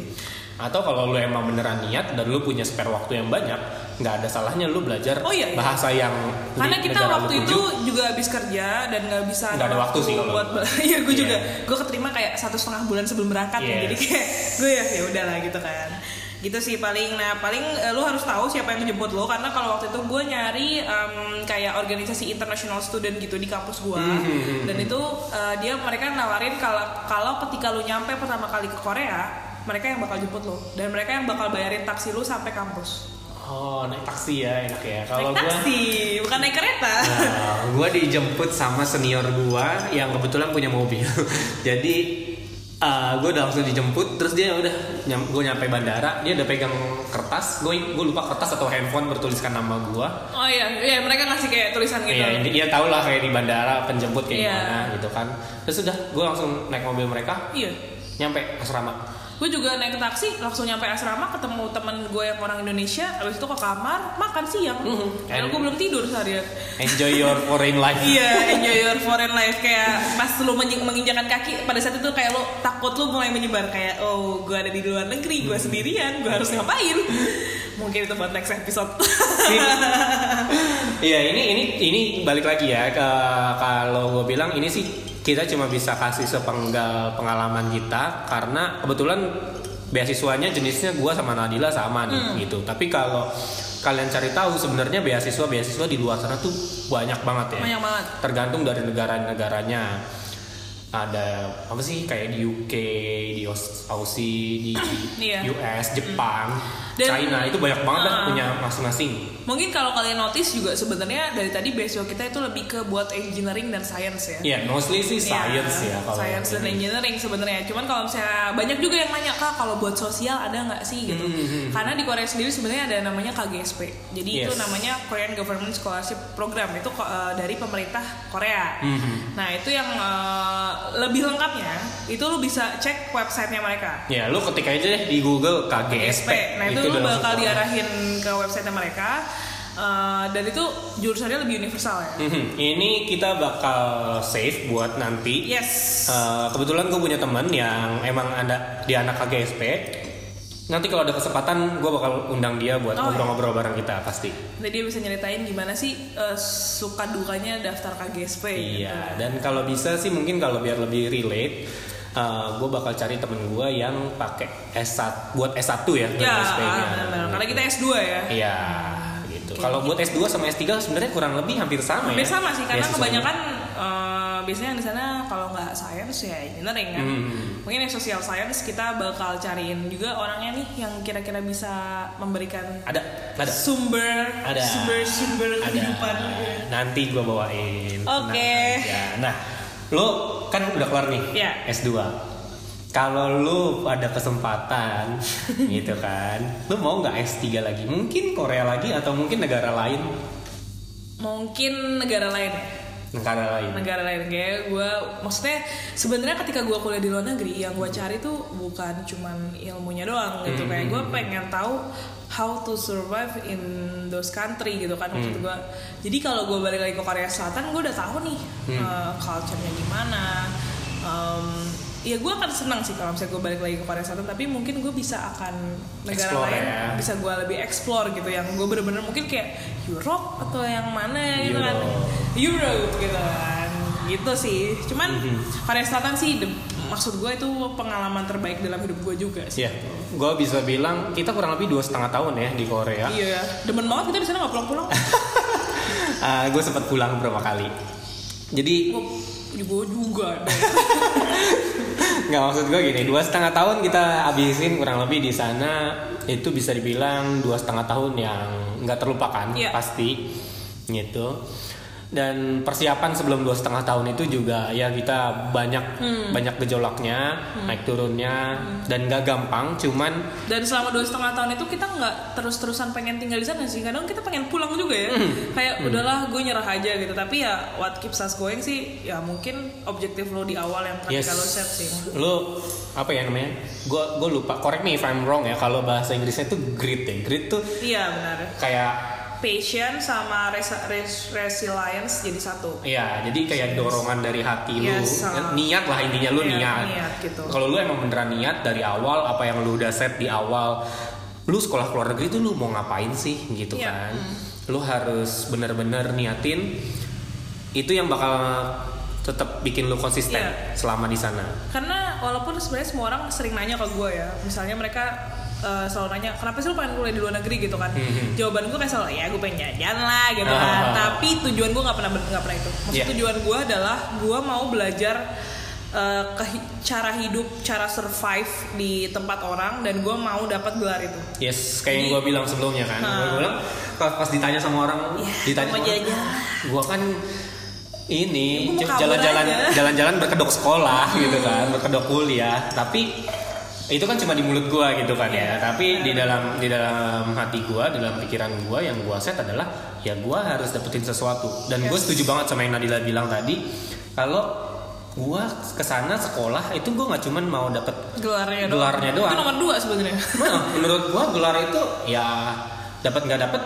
atau kalau lu emang beneran niat dan lu punya spare waktu yang banyak nggak ada salahnya lu belajar Oh, iya, iya. bahasa yang Karena kita waktu tuju. itu juga habis kerja dan nggak bisa Nggak ada waktu sih kalau- buat Iya, gue Iya. juga. Gue keterima kayak satu setengah bulan sebelum berangkat ya. Yes. Jadi kayak gue ya ya udahlah gitu kan. Gitu sih paling. Nah paling eh, lu harus tahu siapa yang menjemput lo karena kalau waktu itu gue nyari em, kayak organisasi international student gitu di kampus gue. Hmm, Dan itu eh, dia mereka nawarin kalau kalau ketika lu nyampe pertama kali ke Korea mereka yang bakal jemput lo dan mereka yang bakal bayarin taksi lu sampai kampus. Oh naik taksi ya enak ya kalau naik gua taksi, bukan naik kereta. Nah, gua dijemput sama senior gua yang kebetulan punya mobil. Jadi uh, gue udah langsung dijemput, terus dia udah nyam, gue nyampe bandara, dia udah pegang kertas, gue gue lupa kertas atau handphone bertuliskan nama gua. Oh iya, iya mereka ngasih kayak tulisan gitu. Iya, dia tahu lah kayak di bandara penjemput kayak Iya. gimana gitu kan. Terus udah, gue langsung naik mobil mereka, Iya. nyampe asrama. Gue juga naik taksi, langsung nyampe asrama, ketemu teman gue yang orang Indonesia, habis itu ke kamar, makan siang. Mhm. Karena gue belum tidur seharian. Enjoy your foreign life. iya, enjoy your foreign life kayak pas lu menginjakan kaki pada saat itu kayak lu takut lu mulai menyebar kayak oh gue ada di luar negeri, gue sendirian, gue harus ngapain? Mungkin itu buat next episode. Iya ini ini ini balik lagi ya ke kalau gue bilang ini sih kita cuma bisa kasih sepenggal pengalaman kita karena kebetulan beasiswanya jenisnya gue sama Nadila sama nih gitu. Tapi kalau kalian cari tahu sebenarnya beasiswa beasiswa di luar sana tuh banyak banget ya. Banyak banget. Tergantung dari negara-negaranya. Ada apa sih kayak di UK, di Aus- Aussie, di Iya. US, Jepang, Dan- China itu banyak banget Ah. punya masing-masing. Mungkin kalau kalian notice juga sebenarnya dari tadi beasiswa kita itu lebih ke buat engineering dan science ya. Iya, mostly sih Iya, science ya kalau science dan engineering sebenarnya cuman kalau misalnya banyak juga yang nanya kak kalau buat sosial ada nggak sih gitu Hmm, karena di Korea sendiri sebenarnya ada namanya KGSP jadi itu Yes. namanya Korean Government Scholarship Program itu eh, dari pemerintah Korea Mhm. nah itu yang eh, lebih lengkapnya itu lu bisa cek websitenya mereka. Ya, lu ketik aja deh di Google KGSP. Nah itu, lu udah langsung bakal diarahin ke websitenya mereka. Eh, dan itu jurusannya lebih universal ya. Mhm. Ini kita bakal save buat nanti. Yes. Eh, kebetulan gue punya teman yang emang ada di anak KGSP. Nanti kalau ada kesempatan, gue bakal undang dia buat Oh, ngobrol-ngobrol bareng kita pasti. Nanti dia bisa nyeritain gimana sih eh, suka dukanya daftar KGSP. gitu. Iya. Dan kalau bisa sih mungkin kalau biar lebih relate, gue bakal cari temen gue yang pakai S1 buat S1 ya Ya, benar. Karena kita S2 ya. Iya. Gitu. Kalau buat S2 sama S3 sebenarnya kurang lebih hampir sama Hampir ya. sama sih karena Beasiswanya. kebanyakan eh, biasanya di sana kalau nggak science ya engineering kan. Hmm. Mungkin yang social science kita bakal cariin juga orangnya nih yang kira-kira bisa memberikan ada ada sumber Ada. sumber sumber ada kehidupan. nanti gua bawain Oke. Aja. nah lo kan udah keluar nih Iya. S2 kalau lu ada kesempatan gitu kan lu mau nggak S3 lagi mungkin Korea lagi atau mungkin negara lain Mungkin negara lain ya. Negara lain. Negara lain. Kayak gue maksudnya sebenarnya ketika gue kuliah di luar negeri yang gue cari tuh bukan cuman ilmunya doang gitu. Kayak gue pengen tahu how to survive in those country gitu kan maksud gue jadi kalau gue balik lagi ke Korea Selatan gue udah tahu nih uh, culture-nya gimana um, ya gue akan senang sih kalau misalnya gue balik lagi ke Korea Selatan tapi mungkin gue bisa akan negara Explore lain ya. bisa gue lebih explore gitu yang gue bener-bener mungkin kayak Europe atau yang mana gitu kan. Europe. Europe gitu kan. Gitu sih. Cuman Mhm. Korea Selatan sih de- maksud gue itu pengalaman terbaik dalam hidup gue juga sih. Ya gue bisa bilang kita kurang lebih dua setengah tahun ya di Korea. Iya. Demen banget kita di sana nggak pulang-pulang. Gue sempat pulang beberapa kali. Jadi gue juga deh. nggak maksud gue gini dua setengah tahun kita habisin kurang lebih di sana itu bisa dibilang dua setengah tahun yang nggak terlupakan Iya. pasti gitu dan persiapan sebelum dua setengah tahun itu juga ya kita banyak Hmm. banyak gejolaknya naik turunnya dan nggak gampang cuman dan selama dua setengah tahun itu kita nggak terus-terusan pengen tinggal di sana sih. Kadang kita pengen pulang juga ya. Hmm. kayak udahlah gue nyerah aja gitu. Tapi ya what keeps us going sih ya mungkin objektif lo di awal yang ketika yes. lo set sih. Lu apa ya namanya? Gue gue lupa. Correct me if I'm wrong ya kalau bahasa Inggrisnya itu grit ya. Grit tuh iya benar. kayak patience sama res- res- resilience jadi satu Iya, jadi kayak dorongan dari hati lu, Yes, uh, niat lah intinya lu iya, niat. niat gitu. Kalau lu emang beneran niat dari awal, apa yang lu udah set di awal, lu sekolah ke luar negeri itu lu mau ngapain sih gitu Iya, kan? Lu harus bener-bener niatin itu yang bakal tetap bikin lu konsisten Iya. selama di sana. karena walaupun sebenarnya semua orang sering nanya ke gue ya misalnya mereka eh, selalu nanya kenapa sih lu pengen kuliah di luar negeri gitu kan Mhm. jawaban gue kayak selalu ya gue pengen jajan lah gitu Ah. kan tapi tujuan gue nggak pernah nggak pernah itu maksud Iya. tujuan gue adalah gue mau belajar eh, kehi- cara hidup cara survive di tempat orang dan gue mau dapat gelar itu Yes, kayak yang gue bilang sebelumnya kan. Nah. Gue bilang pas, pas ditanya sama orang, Ya, ditanya sama orang, gue kan ini jalan-jalan jalan-jalan berkedok sekolah gitu kan, berkedok kuliah. Tapi itu kan cuma di mulut gue gitu kan ya. Tapi di dalam di dalam hati gue, dalam pikiran gue yang gue set adalah ya gue harus dapetin sesuatu. Dan gue Yes. setuju banget sama yang Nadila bilang tadi kalau gue ke sana sekolah itu gue nggak cuman mau dapet gelarnya doang Gelarnya doang. itu nomor dua sebenarnya Nah, menurut gua gelar itu ya dapat nggak dapat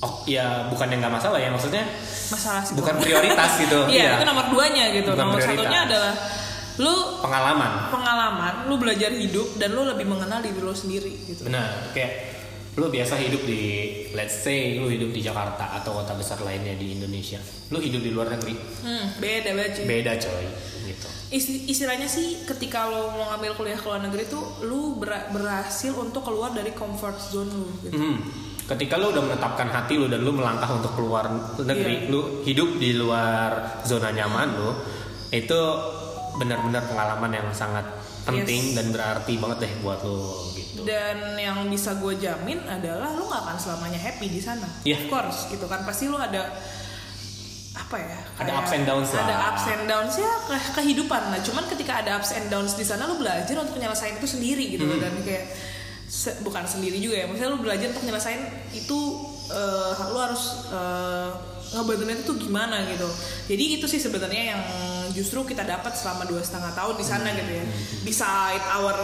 oh ya bukan yang nggak masalah ya maksudnya masalah sih bukan prioritas gitu iya Iya. itu nomor duanya gitu Bukan nomor prioritas. satunya adalah lu pengalaman pengalaman, lu belajar hidup dan lu lebih mengenal diri lu sendiri gitu. benar kayak lu biasa hidup di let's say lu hidup di Jakarta atau kota besar lainnya di Indonesia lu hidup di luar negeri Hmm, beda cuy. beda coy gitu Isti- istilahnya sih ketika lo mau ngambil kuliah ke luar negeri tuh lu ber- berhasil untuk keluar dari comfort zone lu gitu. Hmm. Ketika lu udah menetapkan hati lu dan lu melangkah untuk keluar negeri, Iya. lu hidup di luar zona nyaman lu, itu benar-benar pengalaman yang sangat penting Yes. dan berarti banget deh buat lu gitu. Dan yang bisa gue jamin adalah lu gak akan selamanya happy di sana. Iya. Of course gitu kan pasti lu ada apa ya? Ada ups and downs lah. Ada ups and downs ya ke- kehidupan lah. Cuman ketika ada ups and downs di sana lu belajar untuk menyelesaikan itu sendiri gitu Hmm. dan kayak se- bukan sendiri juga ya. Maksudnya lu belajar untuk menyelesaikan itu eh, lu harus eh, ngebantuin itu tuh gimana gitu jadi itu sih sebenarnya yang justru kita dapat selama dua setengah tahun di sana gitu ya beside our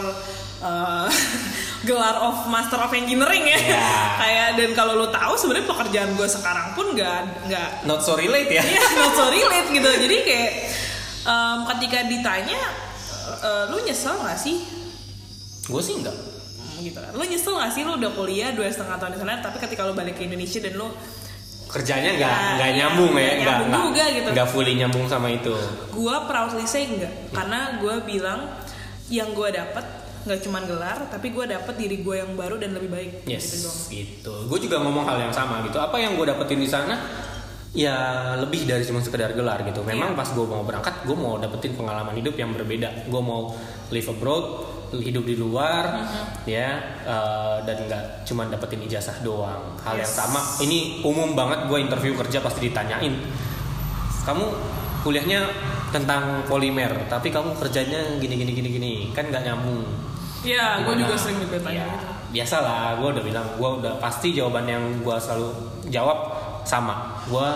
uh, gelar of master of engineering ya Ya. kayak dan kalau lo tahu sebenarnya pekerjaan gue sekarang pun nggak nggak not so relate ya Iya, not so relate gitu. Jadi kayak em, ketika ditanya, "Eh, lu nyesel gak sih? gue sih enggak Hmm, Gitu kan. Lu nyesel gak sih lu udah kuliah dua setengah tahun di sana, tapi ketika lu balik ke Indonesia dan lu kerjanya nggak Ya, nggak iya, nyambung ya nggak nggak juga gitu. nggak fully nyambung sama itu. Gua proudly say enggak, karena gua bilang yang gua dapat nggak cuma gelar, tapi gua dapat diri gua yang baru dan lebih baik. yes Gitu gitu. Gue juga ngomong hal yang sama gitu. Apa yang gue dapetin di sana? Ya lebih dari cuma sekedar gelar gitu. Memang Iya. pas gue mau berangkat gue mau dapetin pengalaman hidup yang berbeda. Gue mau live abroad hidup di luar Mm-hmm. ya eh, dan nggak cuma dapetin ijazah doang hal yang Yes. sama ini umum banget gue interview kerja pasti ditanyain kamu kuliahnya tentang polimer tapi kamu kerjanya gini gini gini gini kan nggak nyambung Iya, Gimana? juga sering ditanya Ya, gitu. biasalah gue udah bilang gue udah pasti jawaban yang gue selalu jawab sama gue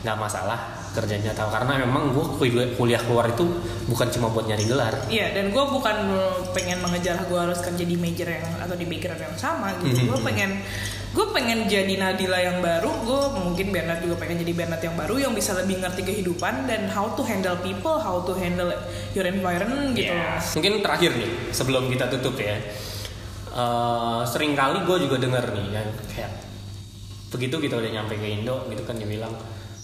nggak masalah kerjanya tahu karena memang gue kuliah keluar itu bukan cuma buat nyari gelar Iya, dan gue bukan pengen mengejar gue harus kerja di major yang atau di background yang sama gitu. Mhm. Gue pengen gue pengen jadi Nadila yang baru. Gue mungkin Bernard juga pengen jadi Bernard yang baru yang bisa lebih ngerti kehidupan dan how to handle people, how to handle your environment gitu. Ya, loh. mungkin terakhir nih sebelum kita tutup ya Eh, sering kali gue juga denger nih yang kayak begitu kita udah nyampe ke Indo gitu kan dia bilang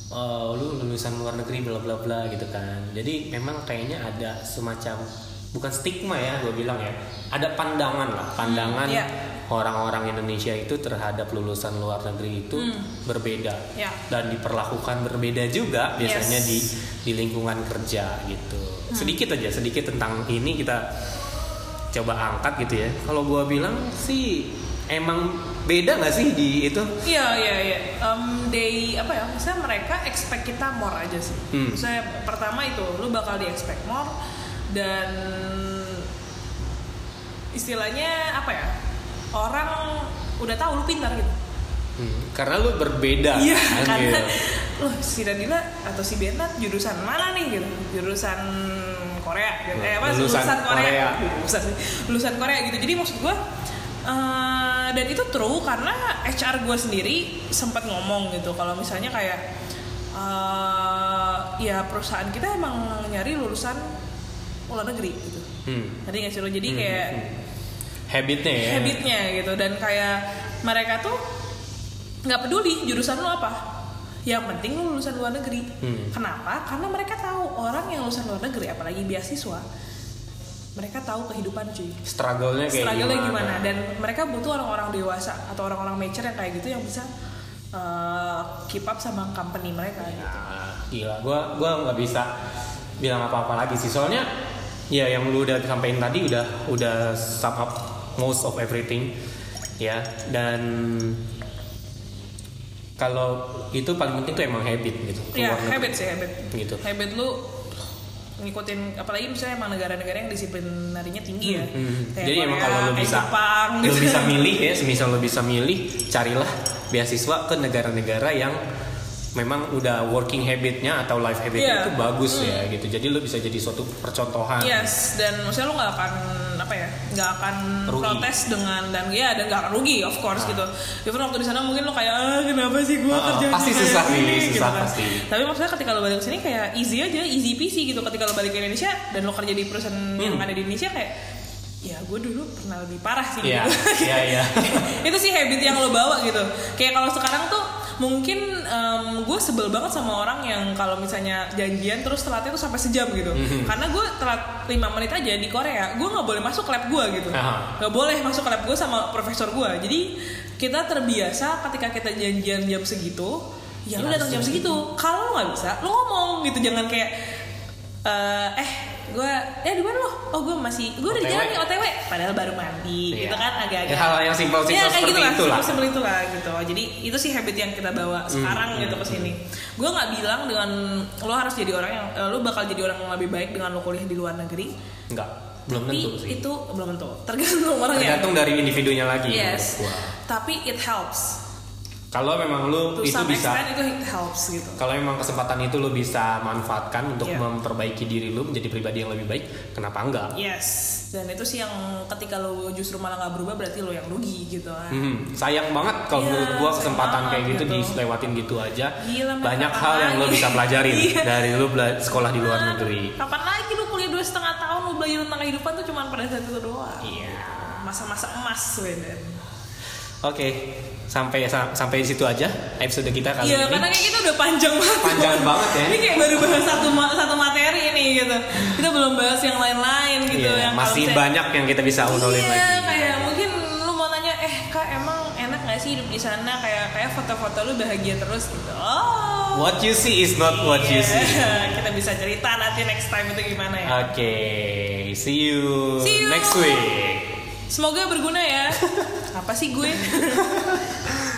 "Eh, lu lulusan luar negeri bla bla bla gitu kan. Jadi memang kayaknya ada semacam bukan stigma ya gue bilang ya. Ada pandangan lah pandangan iya. orang-orang Indonesia itu terhadap lulusan luar negeri itu berbeda. Ya. dan diperlakukan berbeda juga biasanya Yes. di di lingkungan kerja gitu. Sedikit aja sedikit tentang ini kita coba angkat gitu ya. Kalau gua bilang sih emang beda nggak sih di itu Iya iya iya. Em, they apa ya? Misalnya mereka expect kita more aja sih. Hmm. Misalnya pertama itu lu bakal di expect more dan istilahnya apa ya? Orang udah tahu lu pintar gitu. Hmm, karena lu berbeda Iya, kan, karena gitu. loh si Nadila atau si Bernard jurusan mana nih gitu? Jurusan Korea gitu. Eh apa Lulusan lulusan Korea. Korea. Lulusan, lulusan Korea gitu. Jadi maksud gua eh, dan itu true karena HR gue sendiri sempat ngomong gitu. Kalau misalnya kayak eh, ya perusahaan kita emang nyari lulusan luar negeri gitu. Hmm, Tadi nggak sih lo? Jadi Hmm, kayak habitnya ya. habitnya gitu. Dan kayak mereka tuh nggak peduli jurusan lu apa. Yang penting lu lulusan luar negeri. Hmm. kenapa? Karena mereka tahu orang yang lulusan luar negeri apalagi beasiswa mereka tahu kehidupan cuy. Struggle-nya kayak struggle-nya gimana, gimana? Dan mereka butuh orang-orang dewasa atau orang-orang mature yang kayak gitu yang bisa uh, keep up sama company mereka gitu. Ya, gila. Gua gua nggak bisa bilang apa-apa lagi sih. Soalnya ya yang lu udah sampaikan tadi udah udah sum up most of everything ya. Dan kalau itu paling penting tuh emang habit gitu. Ya negeri. habit sih habit. Gitu. Habit lu ngikutin apalagi misalnya emang negara-negara yang disiplinarinya tinggi ya Hmm, Kayak Jadi emang kalau lo bisa Jepang, lo gitu. bisa milih ya, semisal lo bisa milih, carilah beasiswa ke negara-negara yang memang udah working habitnya atau life habitnya Iya. itu bagus ya gitu. Jadi lo bisa jadi suatu percontohan. Yes, dan maksudnya lu nggak akan apa ya, nggak akan Rugi. protes dengan dan ya dan nggak akan rugi, of course Ah. gitu. Even waktu di sana mungkin lu kayak ah kenapa sih gua Ah, kerja pasti kayak susah gini?" nih, susah kan. pasti. Tapi maksudnya ketika lu balik ke sini kayak easy aja, easy peasy gitu. Ketika lu balik ke Indonesia dan lu kerja di perusahaan yang Hmm. ada di Indonesia kayak ya gue dulu pernah lebih parah sih Iya, gitu. iya, iya. itu sih habit yang lo bawa gitu kayak kalau sekarang tuh mungkin gue sebel banget sama orang yang kalau misalnya janjian terus telatnya tuh sampai sejam gitu. Mhm. karena gue telat 5 menit aja di Korea gue nggak boleh masuk lab gue gitu. Nggak boleh masuk lab gue sama profesor gue jadi kita terbiasa ketika kita janjian jam segitu ya lu Ya, datang jam segitu. Kalau nggak bisa lu ngomong gitu. Jangan kayak eh eh gue eh di mana lo oh gue masih gue udah di OTW. jalan nih otw padahal baru mandi Iya. gitu kan agak-agak Ya, hal-hal yang simpel-simpel ya, kayak seperti gitu lah, itulah. simpel itu lah gitu jadi itu sih habit yang kita bawa sekarang Hmm, gitu ke sini gue nggak bilang dengan lo harus jadi orang yang eh, lo bakal jadi orang yang lebih baik dengan lo kuliah di luar negeri Enggak, belum tapi tentu sih. itu belum tentu tergantung orangnya Tergantung dari individunya lagi. yes tapi it helps Kalau memang lu to itu bisa itu helps gitu kalau memang kesempatan itu lu bisa manfaatkan untuk Iya. memperbaiki diri lu menjadi pribadi yang lebih baik, kenapa enggak? yes dan itu sih yang ketika lo justru malah nggak berubah berarti lo yang rugi gitu kan Hmm, sayang banget kalau Iya, menurut gua kesempatan kayak gitu, gitu. dilewatin gitu aja. Gila, Banyak hal yang lo lagi? bisa pelajarin Iya. dari lu sekolah di luar negeri. kapan lagi lo kuliah dua setengah tahun lo belajar tentang kehidupan tuh cuma pada saat itu doang Iya. masa-masa emas Wenden Oke, sampai sa- sampai di situ aja episode kita kali Iya, ini. karena kayak kita udah panjang banget. Panjang banget ya. Ini kayak baru bahas satu satu materi ini gitu. Kita belum bahas yang lain-lain gitu. Iya, yang masih banyak yang kita bisa obrolin iya, lagi. kayak mungkin lu mau nanya, eh kak emang enak gak sih hidup di sana? Kayak kayak foto-foto lu bahagia terus gitu. Oh. What you see is not what you Iya. see. kita bisa cerita nanti next time itu gimana ya. Oke, see you See you. next week. Semoga berguna ya. Apa sih gue?